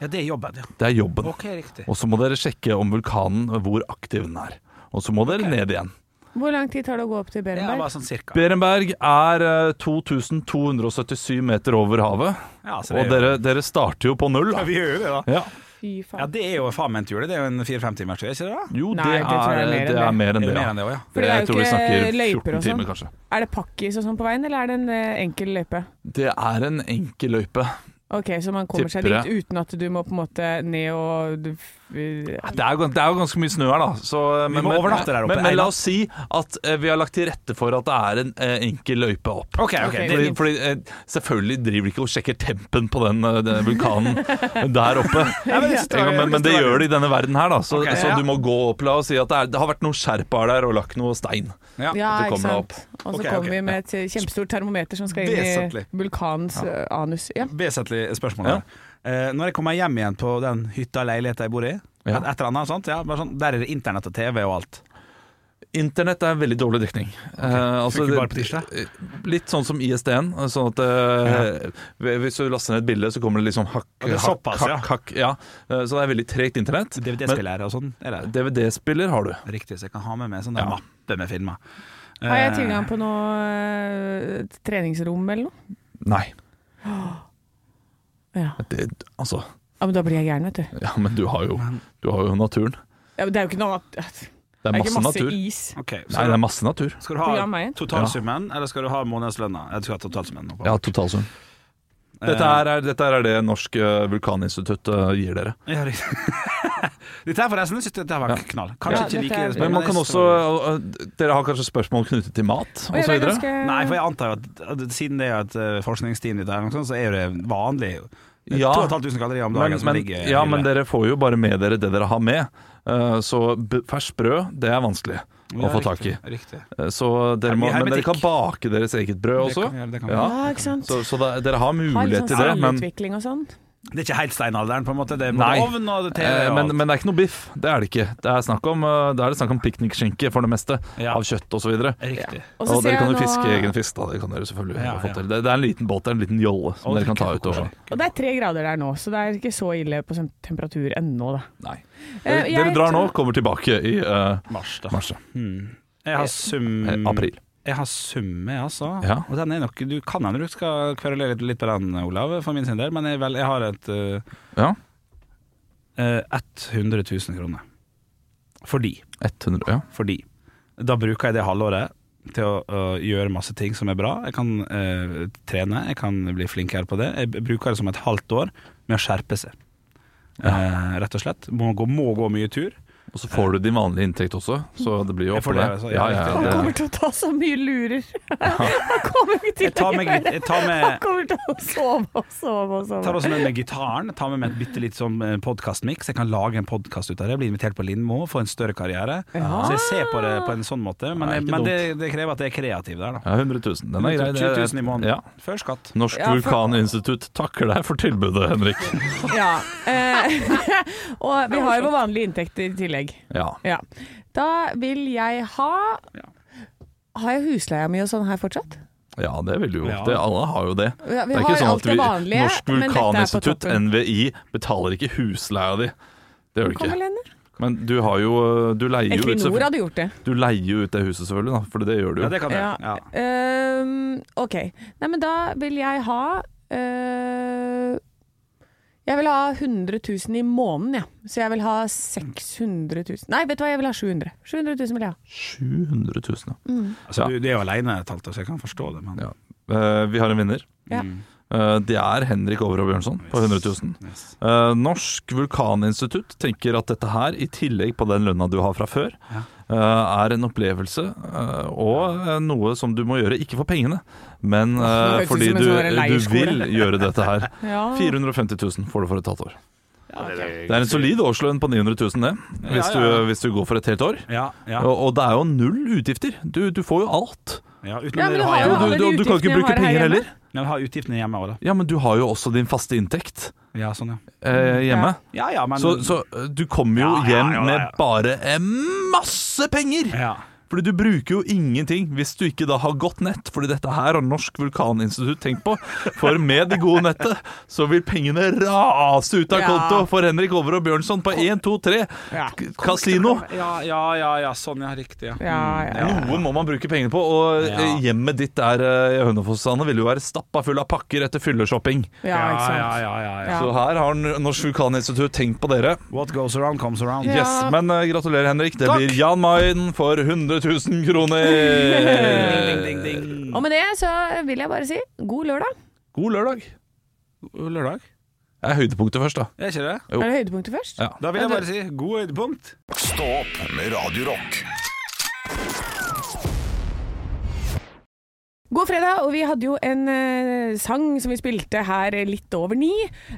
Speaker 4: Ja, det er jobben, ja.
Speaker 3: Det er jobben.
Speaker 4: Ok, riktig.
Speaker 3: Og så må dere sjekke om vulkanen, hvor aktiv den er. Og så må dere ned igjen.
Speaker 6: Hvor lang tid tar det å gå opp til
Speaker 4: Ja,
Speaker 6: Berenberg?
Speaker 4: bare sånn cirka.
Speaker 3: Berenberg er eh, 2277 meter over havet,
Speaker 4: Ja, så det er
Speaker 3: og dere, dere starter jo på null.
Speaker 4: Ja, vi gjør jo det, da.
Speaker 3: Ja.
Speaker 6: Fy
Speaker 4: Ja,
Speaker 6: faen.
Speaker 4: det er jo faen meg en tur, det. Det er jo en fire-fem timers tur, ikke det?
Speaker 3: Jo,
Speaker 6: Nei,
Speaker 3: det,
Speaker 6: det tror jeg
Speaker 3: er,
Speaker 6: er
Speaker 3: det er mer enn
Speaker 4: Det
Speaker 3: det.
Speaker 4: er mer
Speaker 3: Ja.
Speaker 4: enn det ja.
Speaker 6: For det er
Speaker 3: jeg
Speaker 6: jo
Speaker 3: tror vi
Speaker 6: ikke
Speaker 3: snakker
Speaker 6: løyper
Speaker 3: 14
Speaker 6: og sånn.
Speaker 3: timer, kanskje.
Speaker 6: Er det pakkis og sånn på veien, eller er det en eh, enkel løype?
Speaker 3: Det er en enkel løype.
Speaker 6: Ok, Så man kommer seg
Speaker 3: Tipper
Speaker 6: dit uten at du må på en måte ned og du, ja.
Speaker 3: Det er, det er jo ganske mye snø her, da. Så, men,
Speaker 4: må overnatte der oppe
Speaker 3: Men, men la oss si at uh, vi har lagt til rette for at det er en uh, enkel løype opp.
Speaker 4: Okay, ok.
Speaker 6: Ok,
Speaker 3: Fordi, fordi uh, Selvfølgelig driver de ikke og sjekker tempen på den, eh, den vulkanen der oppe.
Speaker 4: Ja, men det står-
Speaker 3: men, men det gjør de i denne verden her, da. Så,
Speaker 4: okay,
Speaker 3: så
Speaker 4: ja.
Speaker 3: du må gå opp la oss si at det, er, det har vært noen sherpaer der og lagt noe stein.
Speaker 4: Ja.
Speaker 6: Ja, ikke sant. Og så kommer vi med et kjempestort termometer som skal inn i vulkanens eh, anus. Ja.
Speaker 4: Vesentlig spørsmål
Speaker 3: Ja.
Speaker 4: her. Eh, når jeg kommer hjem igjen på den hytta leiligheta jeg bor i,
Speaker 3: Ja.
Speaker 4: et, et eller annet sånt, ja, bare sånn, der er det internett og TV og alt.
Speaker 3: Internett er veldig dårlig dekning. Eh, altså,
Speaker 4: bare på tirsdag?
Speaker 3: eh, Litt sånn som ISD-en. Sånn at eh, Hvis du laster ned et bilde, så kommer det liksom hakk,
Speaker 4: Og det såpass,
Speaker 3: hakk,
Speaker 4: ja.
Speaker 3: hakk, hakk. Ja. Så det er veldig tregt internett.
Speaker 4: DVD-spillere og sånn. Er
Speaker 3: DVD-spiller har du.
Speaker 4: riktig, så jeg kan ha med meg sånn
Speaker 3: Ja.
Speaker 4: mappe med filmer.
Speaker 6: Har jeg tilgang på noe treningsrom eller noe?
Speaker 3: Nei.
Speaker 6: Ja.
Speaker 3: Det, altså
Speaker 6: ja, men da blir jeg gæren, vet du.
Speaker 3: Ja, men du har jo, du har jo naturen.
Speaker 6: Ja, men det er jo ikke noe Det
Speaker 3: Det er
Speaker 6: er
Speaker 3: masse
Speaker 6: masse
Speaker 3: natur.
Speaker 6: is.
Speaker 4: Ok,
Speaker 3: Nei, det er masse natur.
Speaker 4: Skal du
Speaker 6: Program
Speaker 4: ha
Speaker 6: veien.
Speaker 4: totalsummen, eller skal du ha månedslønna? Jeg skal ha totalsummen. nå på.
Speaker 3: Ja, totalsum. Dette er, er, dette er det Norsk vulkaninstitutt gir dere.
Speaker 4: Ja. Dette her forresten, jeg synes dette her var knall. Kanskje
Speaker 6: Ja,
Speaker 4: ikke
Speaker 6: like er-
Speaker 3: Men man kan også Dere har kanskje spørsmål knyttet til mat osv.?
Speaker 6: ganske
Speaker 4: Nei, for jeg antar jo at, at siden det er et eh, forskningsteam ditt her, så er det vanlig.
Speaker 3: Ja.
Speaker 4: 2500 kalorier om dagen
Speaker 3: Men,
Speaker 4: som
Speaker 3: men,
Speaker 4: ligger
Speaker 3: ja, men dere får jo bare med dere det dere har med. Eh, Så ferskt brød, det er vanskelig å
Speaker 4: Ja,
Speaker 3: få tak i.
Speaker 4: riktig, Riktig.
Speaker 3: Eh, Så dere må, men dere kan bake deres eget brød
Speaker 4: Det kan det kan
Speaker 3: Ja.
Speaker 6: Ja, ikke sant.
Speaker 3: Så, så da, dere har mulighet
Speaker 6: sånn
Speaker 3: til det. Men,
Speaker 6: selvutvikling og sånn.
Speaker 4: Det er ikke helt steinalderen, på en måte. Det er
Speaker 3: Nei.
Speaker 4: ovn og TV.
Speaker 3: eh,
Speaker 4: og
Speaker 3: men, men det er ikke noe biff. Det er det ikke. Det er snakk om, eh, er det snakk om piknikskinke for det meste.
Speaker 4: Ja.
Speaker 3: Av kjøtt osv.
Speaker 6: Og så
Speaker 3: Og
Speaker 6: ser
Speaker 3: dere kan jo
Speaker 6: nå
Speaker 3: fiske egen fisk. da Det kan dere selvfølgelig
Speaker 4: Ja,
Speaker 3: få
Speaker 4: ja.
Speaker 3: til. Det, det er en liten båt, det er en liten jolle som
Speaker 4: Og
Speaker 3: dere kan ta ut.
Speaker 4: Også.
Speaker 6: Og det er tre grader der nå, så det er ikke så ille på temperatur ennå, da.
Speaker 3: nei.
Speaker 6: Eh,
Speaker 3: Dere, dere drar nå, kommer tilbake i uh,
Speaker 4: Mars, da.
Speaker 3: mars.
Speaker 4: Hmm. Jeg har sum
Speaker 3: april.
Speaker 4: Jeg har summe, altså.
Speaker 3: Ja.
Speaker 4: Og den er nok Du kan hende du skal kverulere litt, litt på den, Olav, for min sin del, men jeg, vel, jeg har et uh,
Speaker 3: Ja.
Speaker 4: 100 000 kroner. Fordi
Speaker 3: 100, ja.
Speaker 4: Fordi da bruker jeg det halvåret til å å gjøre masse ting som er bra. Jeg kan uh, trene, jeg kan bli flinkere på det. Jeg bruker det som et halvt år med å skjerpe seg. Eh, rett og slett. Må gå, må gå mye tur.
Speaker 3: Og så får du din vanlige inntekt også, så det blir jo
Speaker 4: opp
Speaker 3: det.
Speaker 4: det, altså.
Speaker 3: Ja,
Speaker 4: Ja,
Speaker 3: ja,
Speaker 6: Han kommer til å ta så mye lurer. Han kommer ikke til å gjøre det.
Speaker 4: jeg tar med
Speaker 6: Han kommer til å sove og sove og
Speaker 4: tar også med meg gitaren. Tar med meg et bitte litt sånn podkastmiks. Jeg kan lage en podkast ut av det. Bli invitert på Lindmo, få en større karriere.
Speaker 6: Ja.
Speaker 4: Så jeg ser på det på en sånn måte. Men,
Speaker 3: Ja,
Speaker 4: men det, det krever at jeg er kreativ der, da.
Speaker 3: ja, 100 000. Den er grei.
Speaker 4: 20 000 i måneden.
Speaker 3: Ja.
Speaker 4: Før skatt.
Speaker 3: Norsk
Speaker 6: for-
Speaker 3: vulkaninstitutt takker deg for tilbudet, Henrik.
Speaker 6: Ja. Eh, og vi har jo vår vanlige inntekt i tillegg.
Speaker 3: Ja.
Speaker 6: Ja. Da vil jeg ha Har jeg husleia mi og sånn her fortsatt?
Speaker 3: ja, det vil du jo.
Speaker 4: Ja.
Speaker 3: Det, alle har jo det.
Speaker 6: Ja,
Speaker 3: Det er ikke sånn at vi,
Speaker 6: vanlige,
Speaker 3: Norsk vulkaninstitutt. NVI, betaler ikke husleia di. Det gjør
Speaker 6: de
Speaker 3: ikke. Men du har jo Du leier jo ut,
Speaker 6: hadde gjort det.
Speaker 3: du leier jo ut det huset, selvfølgelig, da, for det gjør du jo.
Speaker 4: Ja, det kan jeg.
Speaker 6: Ja.
Speaker 4: Ja.
Speaker 6: Ehm, ok. Nei, men da vil jeg ha eh, Jeg vil ha 100 000 i måneden, ja. Så jeg vil ha 600 000 Nei, vet du hva, jeg vil ha 700 700 000 vil jeg ha.
Speaker 3: 700 000, ja.
Speaker 4: Altså, du, du er jo alene, Talte, så jeg kan forstå det. Men...
Speaker 3: Ja. Eh, vi har en vinner.
Speaker 6: Ja.
Speaker 4: Mm.
Speaker 3: Eh, det er Henrik Overå Bjørnson på 100 000.
Speaker 4: Yes.
Speaker 3: Eh, Norsk vulkaninstitutt tenker at dette her, i tillegg på den lønna du har fra før,
Speaker 4: Ja.
Speaker 3: eh, er en opplevelse og noe som du må gjøre, ikke for pengene, men fordi du,
Speaker 6: sånn
Speaker 3: du vil gjøre dette her.
Speaker 6: Ja.
Speaker 3: 450 000 får du for et halvt år.
Speaker 4: Ja,
Speaker 3: Det er en solid årslønn på 900 000, det, hvis,
Speaker 4: Ja, ja.
Speaker 3: Du, hvis du går for et helt år.
Speaker 4: Ja, ja.
Speaker 3: Og, og det er jo null utgifter. Du, du får jo alt.
Speaker 4: ja, utenom
Speaker 6: Ja, men du
Speaker 4: har
Speaker 6: har
Speaker 4: jeg
Speaker 6: jo
Speaker 3: Og du, du, du kan ikke bruke penger heller.
Speaker 4: Men har utgiftene hjemme òg, da.
Speaker 3: Ja, men du har jo også din faste inntekt
Speaker 4: Ja, sånn, ja.
Speaker 3: eh, hjemme.
Speaker 4: Ja, ja, men
Speaker 3: Så, så eh, du kommer jo hjem med bare eh, masse penger!
Speaker 4: ja.
Speaker 3: Fordi du bruker jo ingenting hvis du ikke da har godt nett. Fordi dette her har Norsk Vulkaninstitutt tenkt på. For med det gode nettet så vil pengene rase ut av
Speaker 6: Ja.
Speaker 3: konto for Henrik Over og Bjørnson på 1, 2, 3 kasino.
Speaker 4: Ja, ja, ja, ja, sånn, ja, riktig. Ja.
Speaker 6: Ja, ja, ja.
Speaker 3: Noe må man bruke penger på, og
Speaker 4: Ja.
Speaker 3: eh, hjemmet ditt der eh, i Hønefoss Anne, vil jo være stappa full av pakker etter fylleshopping.
Speaker 6: ja, ikke sant.
Speaker 4: ja, ja, ja, ja.
Speaker 6: Ja.
Speaker 3: Så her har Norsk Vulkaninstitutt tenkt på dere.
Speaker 4: What goes around comes around.
Speaker 3: Yes, Men eh, gratulerer, Henrik. Det
Speaker 4: Takk.
Speaker 3: blir Jan Mayen for 100 000 kroner.
Speaker 4: Ding, ding, ding.
Speaker 6: Og med det så vil jeg bare si god lørdag.
Speaker 3: God lørdag.
Speaker 4: Lørdag?
Speaker 3: Det er høydepunktet først, da.
Speaker 4: Er det?
Speaker 6: Er det høydepunktet først?
Speaker 3: Ja.
Speaker 4: Da vil jeg bare si god høydepunkt.
Speaker 2: Stå opp med Radio
Speaker 6: God fredag, og vi hadde jo en eh, sang som vi spilte her litt over ni,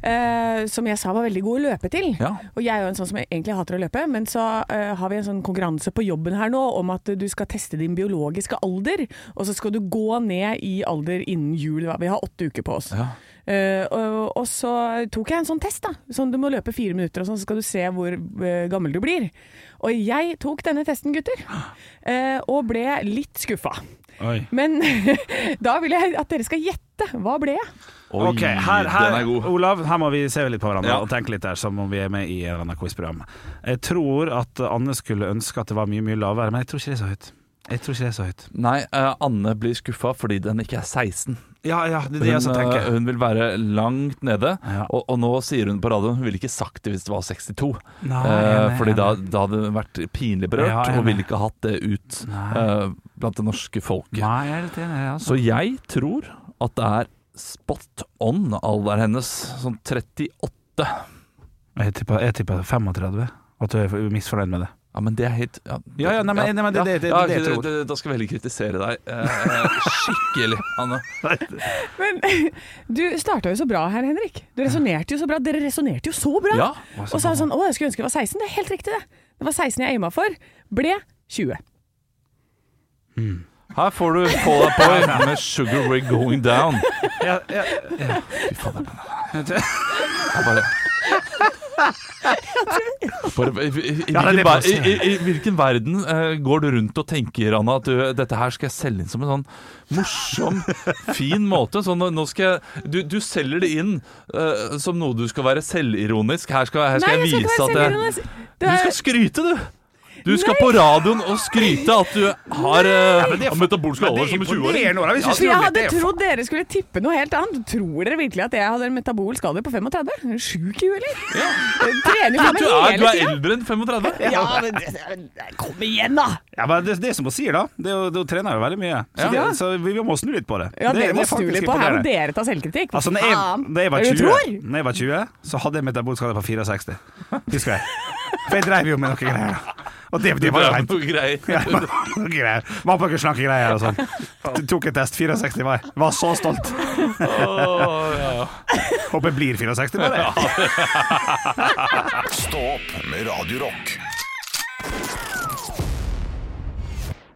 Speaker 6: eh, som jeg sa var veldig god å løpe til.
Speaker 3: Ja.
Speaker 6: Og jeg er jo en sånn som egentlig hater å løpe, men så eh, har vi en sånn konkurranse på jobben her nå om at du skal teste din biologiske alder, og så skal du gå ned i alder innen jul. da. Vi har åtte uker på oss.
Speaker 3: Ja.
Speaker 6: Eh, og, og så tok jeg en sånn test, da. Sånn du må løpe fire minutter, og sånn, så skal du se hvor eh, gammel du blir. Og jeg tok denne testen, gutter, eh, og ble litt skuffa.
Speaker 4: Oi.
Speaker 6: Men da vil jeg at dere skal gjette. Hva ble jeg?
Speaker 3: Oi,
Speaker 4: Ok, her, her,
Speaker 3: den er god.
Speaker 4: Olav, her må vi se litt på hverandre
Speaker 3: Ja.
Speaker 4: og tenke litt der, som om vi er med i et eller annet quizprogram. Jeg tror at Anne skulle ønske at det var mye, mye lavere, men jeg tror ikke det er så høyt. Jeg tror ikke det er så høyt.
Speaker 3: Nei, uh, Anne blir skuffa fordi den ikke er 16.
Speaker 4: Ja, ja, det er
Speaker 3: Hun,
Speaker 4: det jeg
Speaker 3: eh,
Speaker 4: tenker.
Speaker 3: hun vil være langt nede,
Speaker 4: Ja.
Speaker 3: og, og nå sier hun på radioen Hun ville ikke sagt det hvis det var 62.
Speaker 4: Nei, uh,
Speaker 3: fordi da, da hadde hun vært pinlig berørt,
Speaker 4: Ja,
Speaker 3: og ville ikke hatt det ut eh, blant det norske folket.
Speaker 4: Nei, jeg er enig, altså.
Speaker 3: Så jeg tror at det er spot on alderen hennes, sånn 38.
Speaker 4: Jeg tipper, jeg tipper 35, at du er misfornøyd med det.
Speaker 3: Ja, men det er helt Ja,
Speaker 4: Ja, ja, nei, men- nei, men det- det- det-
Speaker 3: ja,
Speaker 4: det jeg tror.
Speaker 3: det- Da skal vi heller kritisere deg eh, skikkelig, Anne.
Speaker 6: Men du starta jo så bra her, Henrik. Du resonnerte jo så bra. Dere resonnerte jo så bra.
Speaker 3: Ja,
Speaker 6: og så er det sånn Å, jeg skulle ønske det var 16. Det er helt riktig, det. Det var 16 jeg aima for. Ble 20.
Speaker 3: Her får du Fall Out Boy med 'Sugar We're Going Down'.
Speaker 4: Ja, ja,
Speaker 3: Fy faen, det er Jeg bare bare, i, i, i,
Speaker 4: Ja,
Speaker 3: hvilken, i, i, I hvilken verden uh, går du rundt og tenker Anna, at du, dette her skal jeg selge inn som en sånn morsom, fin måte? Sånn, nå skal jeg, du, du selger det inn uh, som noe du skal være selvironisk. Her skal, her skal
Speaker 6: Nei,
Speaker 3: jeg
Speaker 6: jeg
Speaker 3: vise
Speaker 6: skal
Speaker 3: at jeg. Du skal skryte, du! Du skal på radioen og skryte at du har uh,
Speaker 4: ja,
Speaker 3: metabolsk alder
Speaker 4: er
Speaker 3: som 20-åring.
Speaker 4: imponerende, Olav. Hvis
Speaker 6: For
Speaker 4: du
Speaker 6: jeg hadde trodd dere skulle tippe noe helt annet. Tror dere virkelig at jeg hadde en metabolsk alder på 35? Er du Sjuk i huet, eller? Ja. trener faen
Speaker 3: Du er, du er eldre enn 35.
Speaker 6: Ja, men kom igjen, da!
Speaker 4: Ja, men det, det som hun sier, da. Det, det, trener jo veldig mye. Så,
Speaker 3: Ja.
Speaker 4: det, så vi, vi må snu litt på det.
Speaker 6: Ja,
Speaker 4: det
Speaker 6: Dere må snu litt på. Her må dere ta selvkritikk.
Speaker 4: Altså, når jeg, når jeg, var
Speaker 6: Er
Speaker 4: 20, når jeg var 20, så hadde jeg metabolsk alder på 64. Husker jeg. For jeg dreiv jo med noen greier. Og det, det var jo
Speaker 3: noe greier.
Speaker 4: Var på noen slanke greier og sånn. Tok en test. 64 var jeg. Var så stolt.
Speaker 3: Ja.
Speaker 4: Håper jeg blir 64 bare.
Speaker 2: Stå opp med Radio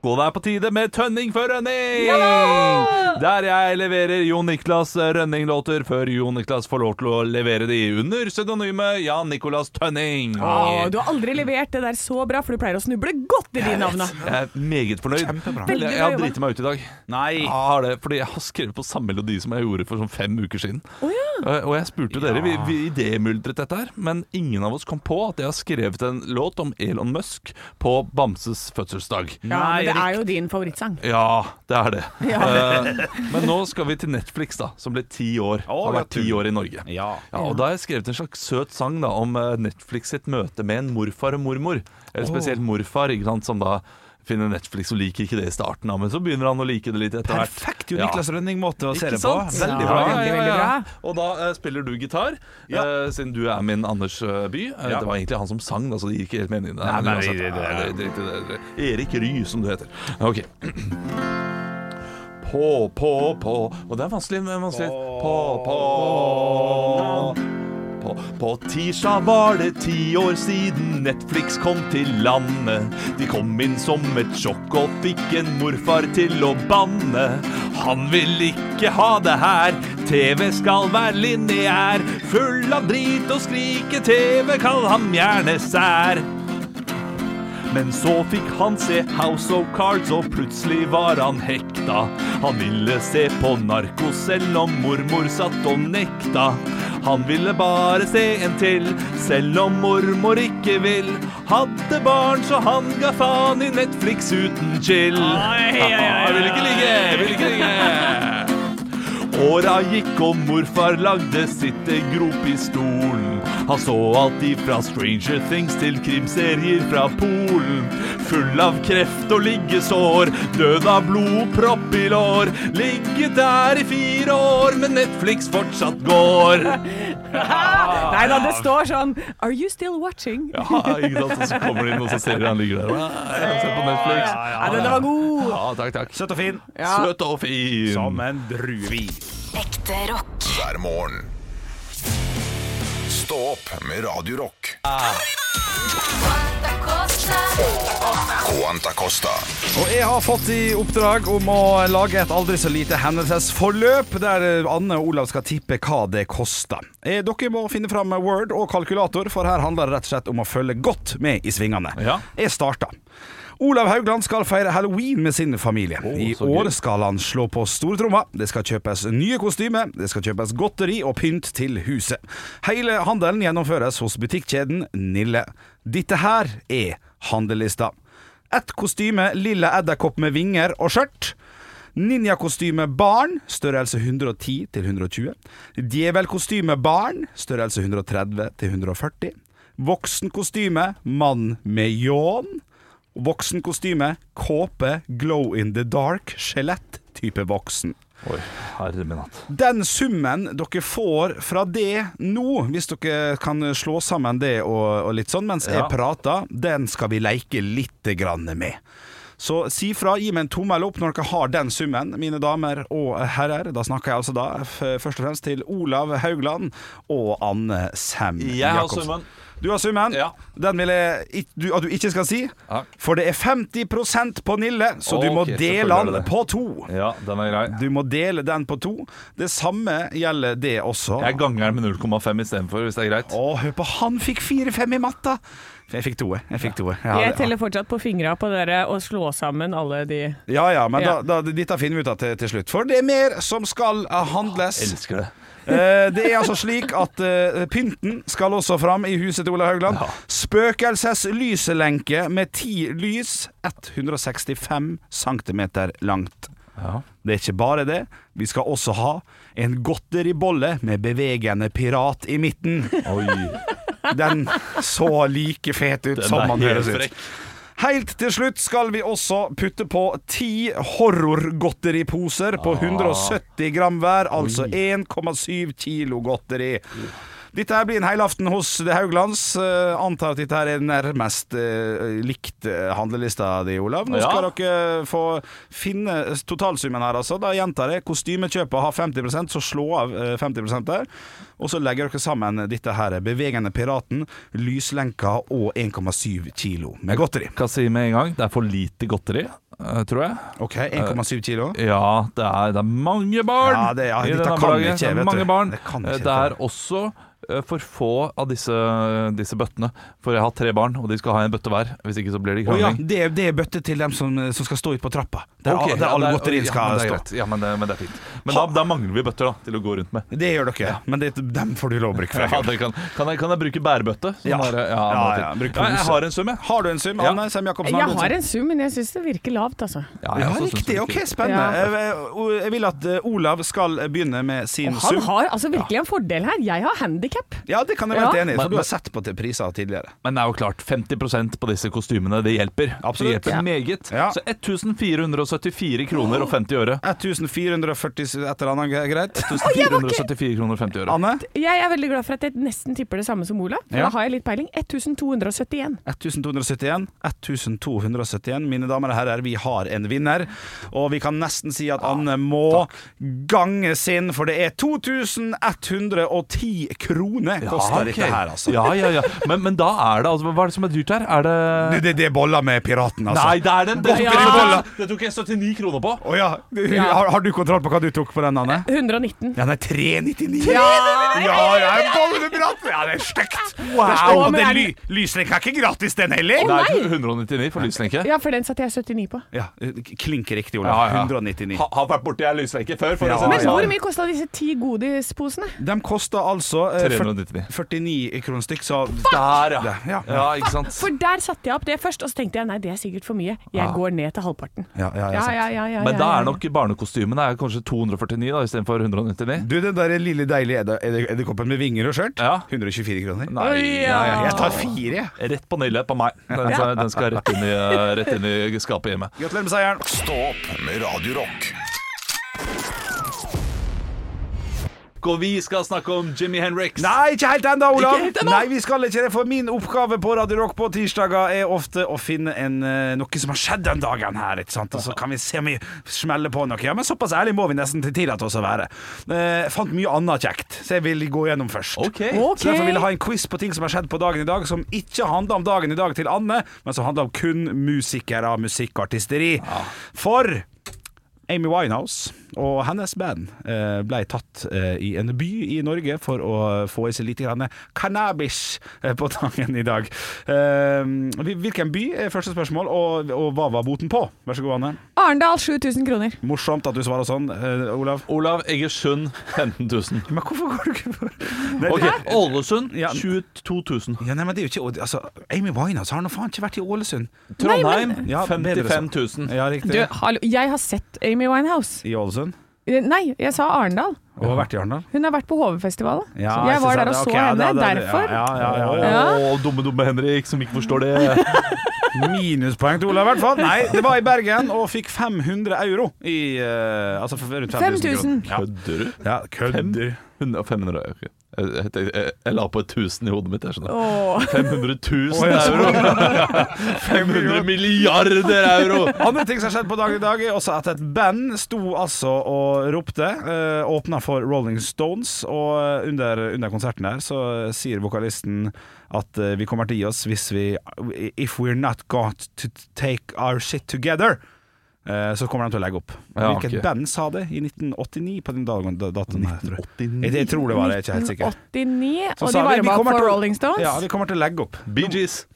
Speaker 3: Og det er på tide med Tønning for Rønning! Der jeg leverer Jon Niklas Rønning-låter før Jon Niklas får lov til å levere de under pseudonymet Jan Nicolas Tønning.
Speaker 6: Åh, du har aldri levert det der så bra, for du pleier å snuble godt i de navna.
Speaker 3: Jeg er meget fornøyd.
Speaker 4: Kjempebra.
Speaker 3: Jeg, har driti meg ut i dag.
Speaker 4: Nei.
Speaker 3: Jeg det, fordi jeg har skrevet på samme melodi som jeg gjorde for sånn fem uker siden.
Speaker 6: Oh, ja.
Speaker 3: Og jeg spurte dere, vi, vi idémyldret dette her, men ingen av oss kom på at jeg har skrevet en låt om Elon Musk på Bamses fødselsdag.
Speaker 6: Ja, men det er jo din favorittsang.
Speaker 3: Ja, det er det.
Speaker 6: Ja.
Speaker 3: Eh, men nå skal vi til Netflix, da, som ble ti år.
Speaker 4: Oh,
Speaker 3: har vært ti år i Norge.
Speaker 4: Ja.
Speaker 3: Ja, og Da har jeg skrevet en slags søt sang da om eh, Netflix sitt møte med en morfar og mormor. Eller spesielt morfar, ikke sant, som da finner Netflix og liker ikke det i starten, men så begynner han å like det litt etter hvert.
Speaker 4: Perfekt jo
Speaker 3: Ja.
Speaker 4: Niklas Rønning-måte å se det på. Veldig
Speaker 6: Ja,
Speaker 4: bra.
Speaker 6: Ja, ja, bra.
Speaker 3: Og da uh, spiller du gitar,
Speaker 4: Ja.
Speaker 3: eh, siden du er min Anders uh, By.
Speaker 4: Ja.
Speaker 3: Det var egentlig han som sang, da, så det gir ikke helt mening.
Speaker 4: Nei,
Speaker 3: men
Speaker 4: det- det-
Speaker 3: Erik Ry, som du heter. Ok. På, på, på Og det er vanskelig, vanskelig. På, på På, på tirsdag var det ti år siden Netflix kom til landet. De kom inn som et sjokk og fikk en morfar til å banne. Han vil ikke ha det her. TV skal være lineær. Full av drit og skrike-TV, kall ham gjerne sær. Men så fikk han se House of Cards, og plutselig var han hekta. Han ville se på narko selv om mormor satt og nekta. Han ville bare se en til, selv om mormor ikke vil. Hadde barn, så han ga faen i Netflix uten chill. Jeg vil ikke ligge, jeg vil ikke ligge. Åra gikk og morfar lagde sitte grop i stolen. Han så alt ifra Stranger Things til krimserier fra Polen. Full av kreft og liggesår, død av blodpropp i lår. Ligget der i fire år, men Netflix fortsatt går.
Speaker 6: Nei da, det står sånn Are you still watching?
Speaker 3: Ja, ikke sant? Og så kommer de inn, og så ser de han ligger der. «Ah, Jeg ser på Netflix.
Speaker 6: Ja, den var god.
Speaker 3: Ja, takk, takk.
Speaker 4: Søt og fin.
Speaker 6: Ja.
Speaker 3: Søt og fin.
Speaker 4: Som en druevin.
Speaker 1: Ekte rock.
Speaker 2: hver morgen. Stå opp med Radio Rock. Quanta Costa.
Speaker 4: Og jeg har fått i oppdrag om å lage et aldri så lite hendelsesforløp, der Anne og Olav skal tippe hva det koster. Eh, Dere må finne fram Word og kalkulator, for her handler det rett og slett om å følge godt med i svingene.
Speaker 3: Ja.
Speaker 4: Jeg starter. Olav Haugland skal feire halloween med sin familie.
Speaker 3: Oh,
Speaker 4: I år skal han slå på stortromma. Det skal kjøpes nye kostymer, det skal kjøpes godteri og pynt til huset. Hele handelen gjennomføres hos butikkjeden Nille. Dette her er handlelista. Ett kostyme lilla edderkopp med vinger og skjørt. Ninjakostyme barn, størrelse 110 til 120. Djevelkostyme barn, størrelse 130 til 140. Voksenkostyme mann med ljåen. Voksenkostyme kåpe glow in the dark, skjelett type voksen.
Speaker 3: Oi, herre min hatt.
Speaker 4: Den summen dere får fra det nå, hvis dere kan slå sammen det og, og litt sånn mens jeg prater, den skal vi leke litt grann med. Så si fra, gi meg en tommel opp når dere har den summen, mine damer og herrer. Da snakker jeg altså da først og fremst til Olav Haugland og Anne Sem
Speaker 3: Jeg har
Speaker 4: Jacobsen.
Speaker 3: summen.
Speaker 4: Du har summen.
Speaker 3: Ja.
Speaker 4: Den vil jeg du, at du ikke skal si.
Speaker 3: Ja.
Speaker 4: For det er 50% på Nille, så du må dele den på to.
Speaker 3: Ja, den er grei.
Speaker 4: Du må dele den på to. Det samme gjelder det også.
Speaker 3: Jeg ganger den med 0,5 istedenfor, hvis det er greit.
Speaker 4: Å, hør på han fikk fire-fem i matta! Jeg fikk to. Jeg fikk to. Ja,
Speaker 6: Jeg teller fortsatt på fingra på dere og slå sammen alle de
Speaker 4: ja, ja, men
Speaker 6: Ja.
Speaker 4: Da, da, dette finner vi ut av til, til slutt. For det er mer som skal handles.
Speaker 3: Jeg Elsker det.
Speaker 4: Eh, det er altså slik at eh, pynten skal også fram i huset til Ola Haugland.
Speaker 3: Ja.
Speaker 4: Spøkelseslyselenke med ti lys, 165 cm langt.
Speaker 3: Ja.
Speaker 4: Det er ikke bare det. Vi skal også ha en godteribolle med bevegende pirat i midten.
Speaker 3: Oi.
Speaker 4: Den så like fet ut
Speaker 3: Den
Speaker 4: som man
Speaker 3: helt
Speaker 4: høres ut. Helt til slutt skal vi også putte på ti horrorgodteriposer på 170 gram hver, altså 1,7 kilo godteri. Dette her blir en helaften hos The Hauglands. Eh, antar at dette her er nærmest eh, likt eh, handlelista di, Olav. Nå
Speaker 3: Ja.
Speaker 4: skal dere få finne totalsummen her, altså. Da gjentar jeg. Kostymekjøpet har 50% så slå av eh, 50 der. Og så legger dere sammen dette her. Bevegende piraten, lyslenka og 1,7 kilo med godteri.
Speaker 3: Hva si med en gang, det er for lite godteri, tror jeg.
Speaker 4: OK, 1,7 kilo.
Speaker 3: Ja, det er, det er mange barn
Speaker 4: Ja, det- ja,
Speaker 3: i denne
Speaker 4: ikke,
Speaker 3: Det er mange barn.
Speaker 4: Det ikke,
Speaker 3: det er også for få av disse, disse bøttene. For jeg har tre barn, og de skal ha en bøtte hver. Hvis ikke så blir det
Speaker 4: oh, ja, det, er- det er bøtte til dem som, som skal stå ute på trappa. Der,
Speaker 3: okay,
Speaker 4: der
Speaker 3: ja,
Speaker 4: alle
Speaker 3: er- ja, men det er
Speaker 4: stå.
Speaker 3: Ja, men det, men det er fint. Men da, da mangler vi bøtter da, til å gå rundt med.
Speaker 4: Det gjør dere, men det, dem får du lov å bruke.
Speaker 3: Ja,
Speaker 4: fra
Speaker 3: det kan, kan, jeg, kan jeg bruke bærebøtte? Sånn
Speaker 4: Ja.
Speaker 3: der, ja,
Speaker 4: Ja, ja, bruk
Speaker 3: ja, jeg har en sum, jeg.
Speaker 4: Har du en sum,
Speaker 3: Ja.
Speaker 4: Anne Sem Jacobsen?
Speaker 6: Jeg har en sum, men jeg syns det virker lavt, altså.
Speaker 3: Ja,
Speaker 4: Ja, riktig. Ok, spennende.
Speaker 6: Ja.
Speaker 4: Jeg, jeg vil at eh, Olav skal begynne med sin
Speaker 6: sum. han har altså virkelig en fordel her. Jeg har handikap.
Speaker 4: Ja, det kan jeg være
Speaker 6: Ja.
Speaker 4: enig i, for du har sett på til priser tidligere.
Speaker 3: Men det er jo klart, 50% på disse kostymene, det hjelper.
Speaker 4: Absolutt.
Speaker 3: Det hjelper
Speaker 6: Ja.
Speaker 3: meget.
Speaker 4: Ja.
Speaker 3: Så 1474 kroner og 50 øre.
Speaker 4: 1440 et eller annet greit.
Speaker 3: 1474 kroner og 50 øre.
Speaker 4: Anne?
Speaker 6: Jeg er veldig glad for at jeg nesten tipper det samme som Ola. For
Speaker 4: Ja.
Speaker 6: da har jeg litt peiling. 1271.
Speaker 4: 1271. 1271. Mine damer og herrer, vi har en vinner. Og vi kan nesten si at Anne må gange sin, for det er 2110 krone koster
Speaker 3: okay.
Speaker 4: dette her, altså.
Speaker 3: Ja, ja, ja. Men, men da er det altså Hva er det som er dyrt her? Er det
Speaker 4: Det, det, det er boller med piraten, altså.
Speaker 3: Nei, det er den! Det
Speaker 4: Ja.
Speaker 3: det tok jeg 79 kroner på.
Speaker 4: Å ja. Har, har du kontroll på hva du tok på den, Anne?
Speaker 6: 119.
Speaker 4: Ja, nei, 399.
Speaker 6: Ja,
Speaker 4: Ja, ja, en bolle med piraten! Ja, det er stygt. Wow. Og det ly, lyslenka er ikke gratis, den heller.
Speaker 3: Det er 199 for lyslenke.
Speaker 6: ja, for den satte jeg 79 på.
Speaker 4: Ja, Klink riktig, Olav. 199.
Speaker 3: Ha, har vært borti ei lyslenke før. For
Speaker 4: Ja,
Speaker 3: å
Speaker 6: Men
Speaker 3: sånn.
Speaker 6: hvor mye kosta disse ti godisposene?
Speaker 4: De kosta altså eh,
Speaker 3: 399.
Speaker 4: 49 kroner stykk, så
Speaker 3: Der, ja.
Speaker 4: Ja.
Speaker 3: ja. Ikke sant.
Speaker 6: For der satte jeg opp det først, og så tenkte jeg nei, det er sikkert for mye. Jeg går ned til halvparten.
Speaker 4: Ja, ja, ja,
Speaker 6: Ja,
Speaker 4: sant.
Speaker 6: ja, ja, ja,
Speaker 3: Men da er nok barnekostymene er kanskje 249 da istedenfor 199.
Speaker 4: Du, den der lille deilige edde- edde- edderkoppen med vinger og skjørt,
Speaker 3: Ja.
Speaker 4: 124 kroner.
Speaker 3: Nei,
Speaker 4: Ja, ja, jeg tar fire, jeg.
Speaker 3: Rett på nille på meg. Den, skal- den skal rett inn, i, rett inn i skapet hjemme.
Speaker 4: Gratulerer med seieren.
Speaker 2: Stå opp med Radio Rock.
Speaker 3: Og vi skal snakke om Jimmy Henriks.
Speaker 4: Nei, ikke helt ennå, Olav.
Speaker 3: Helt?
Speaker 4: Nei, vi skal ikke det, for min oppgave på Radio Rock på tirsdager er ofte å finne en, eh, noe som har skjedd den dagen her, ikke sant? Og så kan vi se om vi smeller på noe. Ja, men såpass ærlig må vi nesten til tillate oss å være. Eh, fant mye annet kjekt, så jeg vil gå gjennom først.
Speaker 3: Okay.
Speaker 6: Okay.
Speaker 4: Så derfor vil jeg ha en quiz på ting som har skjedd på dagen i dag, som ikke handler om dagen i dag til Anne, men som handler om kun musikere, musikkartisteri. For Amy Winehouse og hennes band eh, ble tatt eh, i en by i Norge for å få i seg litt grann cannabis eh, på tangen i dag. Eh, hvilken by er første spørsmål, og, og hva var boten på? Vær så god, Anne.
Speaker 6: Arendal 7000 kroner.
Speaker 4: Morsomt at du svarer sånn, eh, Olav.
Speaker 3: Olav Egersund 15 000.
Speaker 4: Men hvorfor går du ikke for Nei,
Speaker 3: Ok, Ålesund
Speaker 4: Ja.
Speaker 3: 22 000.
Speaker 4: Ja, nei, men det er jo ikke altså, Amy Winehouse har nå faen ikke vært i Ålesund.
Speaker 3: Trondheim
Speaker 4: Ja,
Speaker 3: 55 000.
Speaker 4: Ja.
Speaker 6: Du, hallo, jeg har sett Amy Winehouse.
Speaker 4: I Ålesund.
Speaker 6: Eh, Nei, jeg sa Arendal.
Speaker 4: Hun har vært i Arendal.
Speaker 6: Hun har vært på HV-festivalen.
Speaker 4: Ja,
Speaker 6: så jeg var der og så
Speaker 4: okay,
Speaker 6: henne.
Speaker 4: da- det,
Speaker 6: Derfor.
Speaker 4: Ja, ja, ja, ja.
Speaker 6: Ja.
Speaker 3: Å, dumme, dumme Henrik som ikke forstår det.
Speaker 4: Minuspoeng til Olav, i hvert fall. Nei, det var i Bergen og fikk 500 euro i uh, Altså rundt 5000
Speaker 6: 5000.
Speaker 4: kroner.
Speaker 3: Kødder du?
Speaker 4: Ja, ja kødder.
Speaker 3: 500 ok. Jeg, jeg, jeg, la på 1000 i hodet mitt. Jeg skjønner.
Speaker 6: Åh.
Speaker 3: 500 000
Speaker 4: Å,
Speaker 3: euro! 500 milliarder euro!
Speaker 4: Andre ting som har skjedd på dag i dag, er også at et band sto altså og ropte. Uh, Åpna for Rolling Stones, og under, under konserten her så sier vokalisten at eh, vi kommer til å gi oss hvis vi If we're not got to take our shit together. Eh, så kommer de til å legge opp.
Speaker 3: Ja,
Speaker 4: Hvilket
Speaker 3: okay.
Speaker 4: band sa det i 1989 på den dagen, da- datoen her, tror jeg.
Speaker 3: 89.
Speaker 4: Jeg, jeg tror det var det, jeg er ikke helt sikker.
Speaker 6: 89, og de var bare
Speaker 4: på
Speaker 6: for Rolling Stones.
Speaker 4: Ja, vi kommer til å legge opp.
Speaker 3: Bee Gees.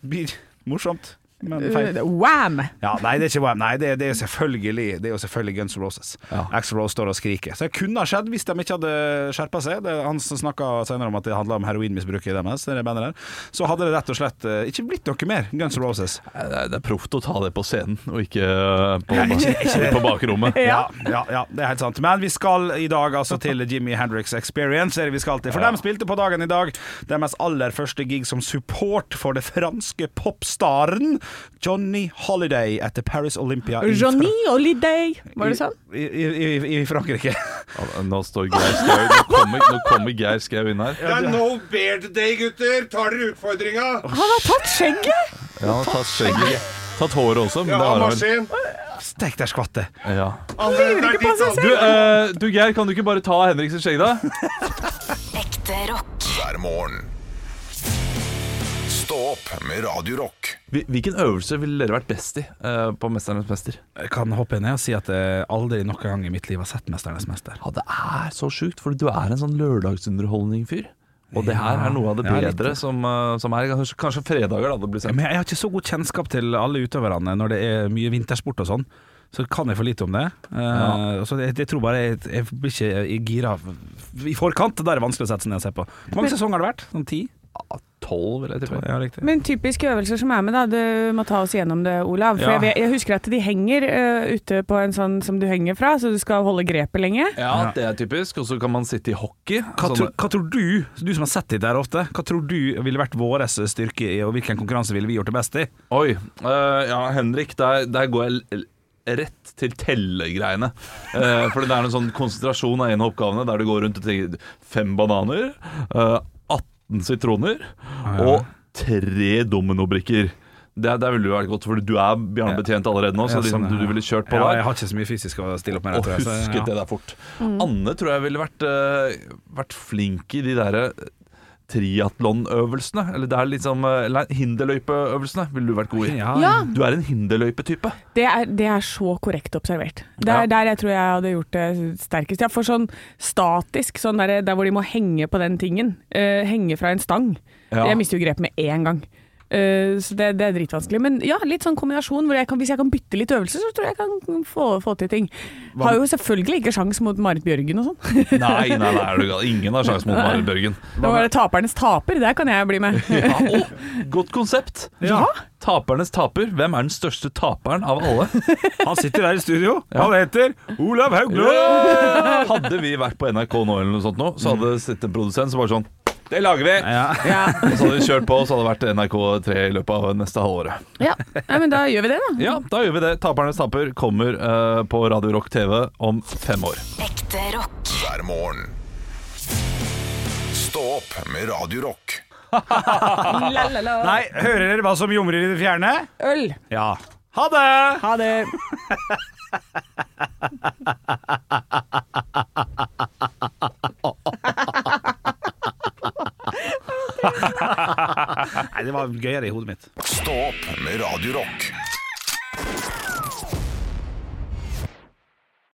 Speaker 4: Morsomt. Men feil.
Speaker 6: Wham!
Speaker 4: Ja, nei, det er ikke Wham. Nei, det, det er selvfølgelig Det er jo selvfølgelig Guns N' Roses.
Speaker 3: Ja.
Speaker 4: Axl Rose står og skriker. Så det kunne ha skjedd hvis de ikke hadde skjerpa seg. Det, han snakka senere om at det handla om heroinmisbruket deres. Det bandet der. Så hadde det rett og slett eh, ikke blitt noe mer Guns N' Roses.
Speaker 3: Det er, det er proft å ta det på scenen, og ikke eh, på,
Speaker 4: Ja, ikke- ikke
Speaker 3: på bakrommet.
Speaker 4: Ja, ja, ja, det er helt sant. Men vi skal i dag altså til Jimmy Hendrix Experience. Er det vi skal til. For
Speaker 3: Ja.
Speaker 4: de spilte på dagen i dag deres aller første gig som support for det franske popstaren Johnny Holiday etter Paris Olympia
Speaker 6: Johnny Holiday, var det sånn?
Speaker 4: I, i, i, i Frankrike.
Speaker 3: Nå står Geir Skau Nå kommer, nå kommer Geir Skau inn her.
Speaker 5: Det er no beard day, gutter! Tar dere utfordringa?
Speaker 6: Han har tatt skjegget!
Speaker 3: Ja, han har tatt skjegget. Tatt håret også, men
Speaker 5: Ja,
Speaker 3: det har han vel.
Speaker 5: maskin.
Speaker 4: Stek der skvattet.
Speaker 3: Ja. Du, eh, du Geir, kan du ikke bare ta Henrik sitt skjegg, da?
Speaker 1: Ekte rock.
Speaker 2: hver morgen. Stå opp med Radio Rock.
Speaker 3: Hvilken øvelse ville dere vært best i eh, på 'Mesternes mester'?
Speaker 4: Jeg kan hoppe ned og si at jeg aldri noen gang i mitt liv har sett 'Mesternes mester'.
Speaker 3: Ja, Det er så sjukt, for du er en sånn lørdagsunderholdning-fyr. Og det her er noe av det
Speaker 4: Ja, litt.
Speaker 3: bedre som, eh, som er kanskje, kanskje fredager, da det blir sendt.
Speaker 4: Men jeg har ikke så god kjennskap til alle utøverne når det er mye vintersport og sånn. Så kan jeg for lite om det. Eh, så jeg, jeg tror bare jeg, jeg blir ikke jeg gira i forkant. Da er det vanskelig å sette seg ned og se på. Hvor mange sesonger har det vært? Sånn ti?
Speaker 3: Tolv, vil jeg tippe.
Speaker 4: Ja, riktig.
Speaker 6: Men typiske øvelser som er med, da. Du må ta oss gjennom det, Olav. For
Speaker 4: Ja.
Speaker 6: jeg, jeg husker at de henger uh, ute på en sånn som du henger fra, så du skal holde grepet lenge.
Speaker 3: Ja, det er typisk. Og så kan man sitte i hockey.
Speaker 4: Hva,
Speaker 3: Sånn-
Speaker 4: tror- hva tror du, du som har sett det der ofte, hva tror du ville vært vår styrke i, og hvilken konkurranse ville vi gjort det best i?
Speaker 3: Oi. Uh, ja, Henrik, der, der går jeg l- rett til tellegreiene. Eh, for det er en sånn konsentrasjon av en av oppgavene der du går rundt og tenker fem bananer, eh, 18 sitroner og tre dominobrikker. Det, det ville vært godt, for du er bjarnebetjent allerede nå, så
Speaker 4: Ja,
Speaker 3: liksom,
Speaker 4: sånn,
Speaker 3: du, du ville kjørt på
Speaker 4: Ja,
Speaker 3: der.
Speaker 4: jeg har ikke så mye fysisk å stille opp med.
Speaker 3: Og
Speaker 4: så,
Speaker 3: husket
Speaker 4: ja.
Speaker 3: det der fort. Anne tror jeg ville vært, uh, vært flink i de derre triatlonøvelsene. Eller det er liksom hinderløypeøvelsene ville du vært god i.
Speaker 4: Ja,
Speaker 6: Ja,
Speaker 3: Du er en hinderløypetype.
Speaker 6: det er, det er så korrekt observert. Det er
Speaker 3: Ja.
Speaker 6: der jeg tror jeg hadde gjort det sterkest. Ja, for sånn statisk, sånn der, der hvor de må henge på den tingen, eh, henge fra en stang,
Speaker 3: Ja.
Speaker 6: jeg mister jo grepet med én gang. Eh, så det, det er dritvanskelig. Men ja, litt sånn kombinasjon hvor jeg kan, hvis jeg kan bytte litt øvelser, så tror jeg jeg kan få, få til ting. Har jo selvfølgelig ikke sjans mot Marit Bjørgen og sånn.
Speaker 3: Nei, nei, nei, du. Ingen har sjans mot Marit Bjørgen.
Speaker 6: Da var det tapernes taper, der kan jeg bli med.
Speaker 3: Ja, å, godt konsept.
Speaker 4: Ja.
Speaker 3: Tapernes taper. Hvem er den største taperen av alle?
Speaker 4: Han sitter der i studio. Han heter Olav Haugland!
Speaker 3: Hadde vi vært på NRK nå, eller noe sånt nå, så hadde det sittet en produsent som var sånn Det lager vi!
Speaker 4: Ja.
Speaker 6: Ja,
Speaker 3: Og så hadde vi kjørt på, og så hadde det vært NRK3 i løpet av neste halvåret.
Speaker 6: ja. ja, men da gjør vi det, da.
Speaker 3: Ja, da gjør vi det. Tapernes taper kommer uh, på Radio Rock TV om fem år.
Speaker 1: Ekte rock.
Speaker 2: hver morgen. Stå opp med Radio Rock.
Speaker 6: La, la, la.
Speaker 4: Nei, hører dere hva som jomrer i det fjerne?
Speaker 6: Øl.
Speaker 4: Ja. Ha det!
Speaker 6: Ha det.
Speaker 4: Nei, det var gøyere i hodet mitt.
Speaker 2: Stå opp med Radio Rock.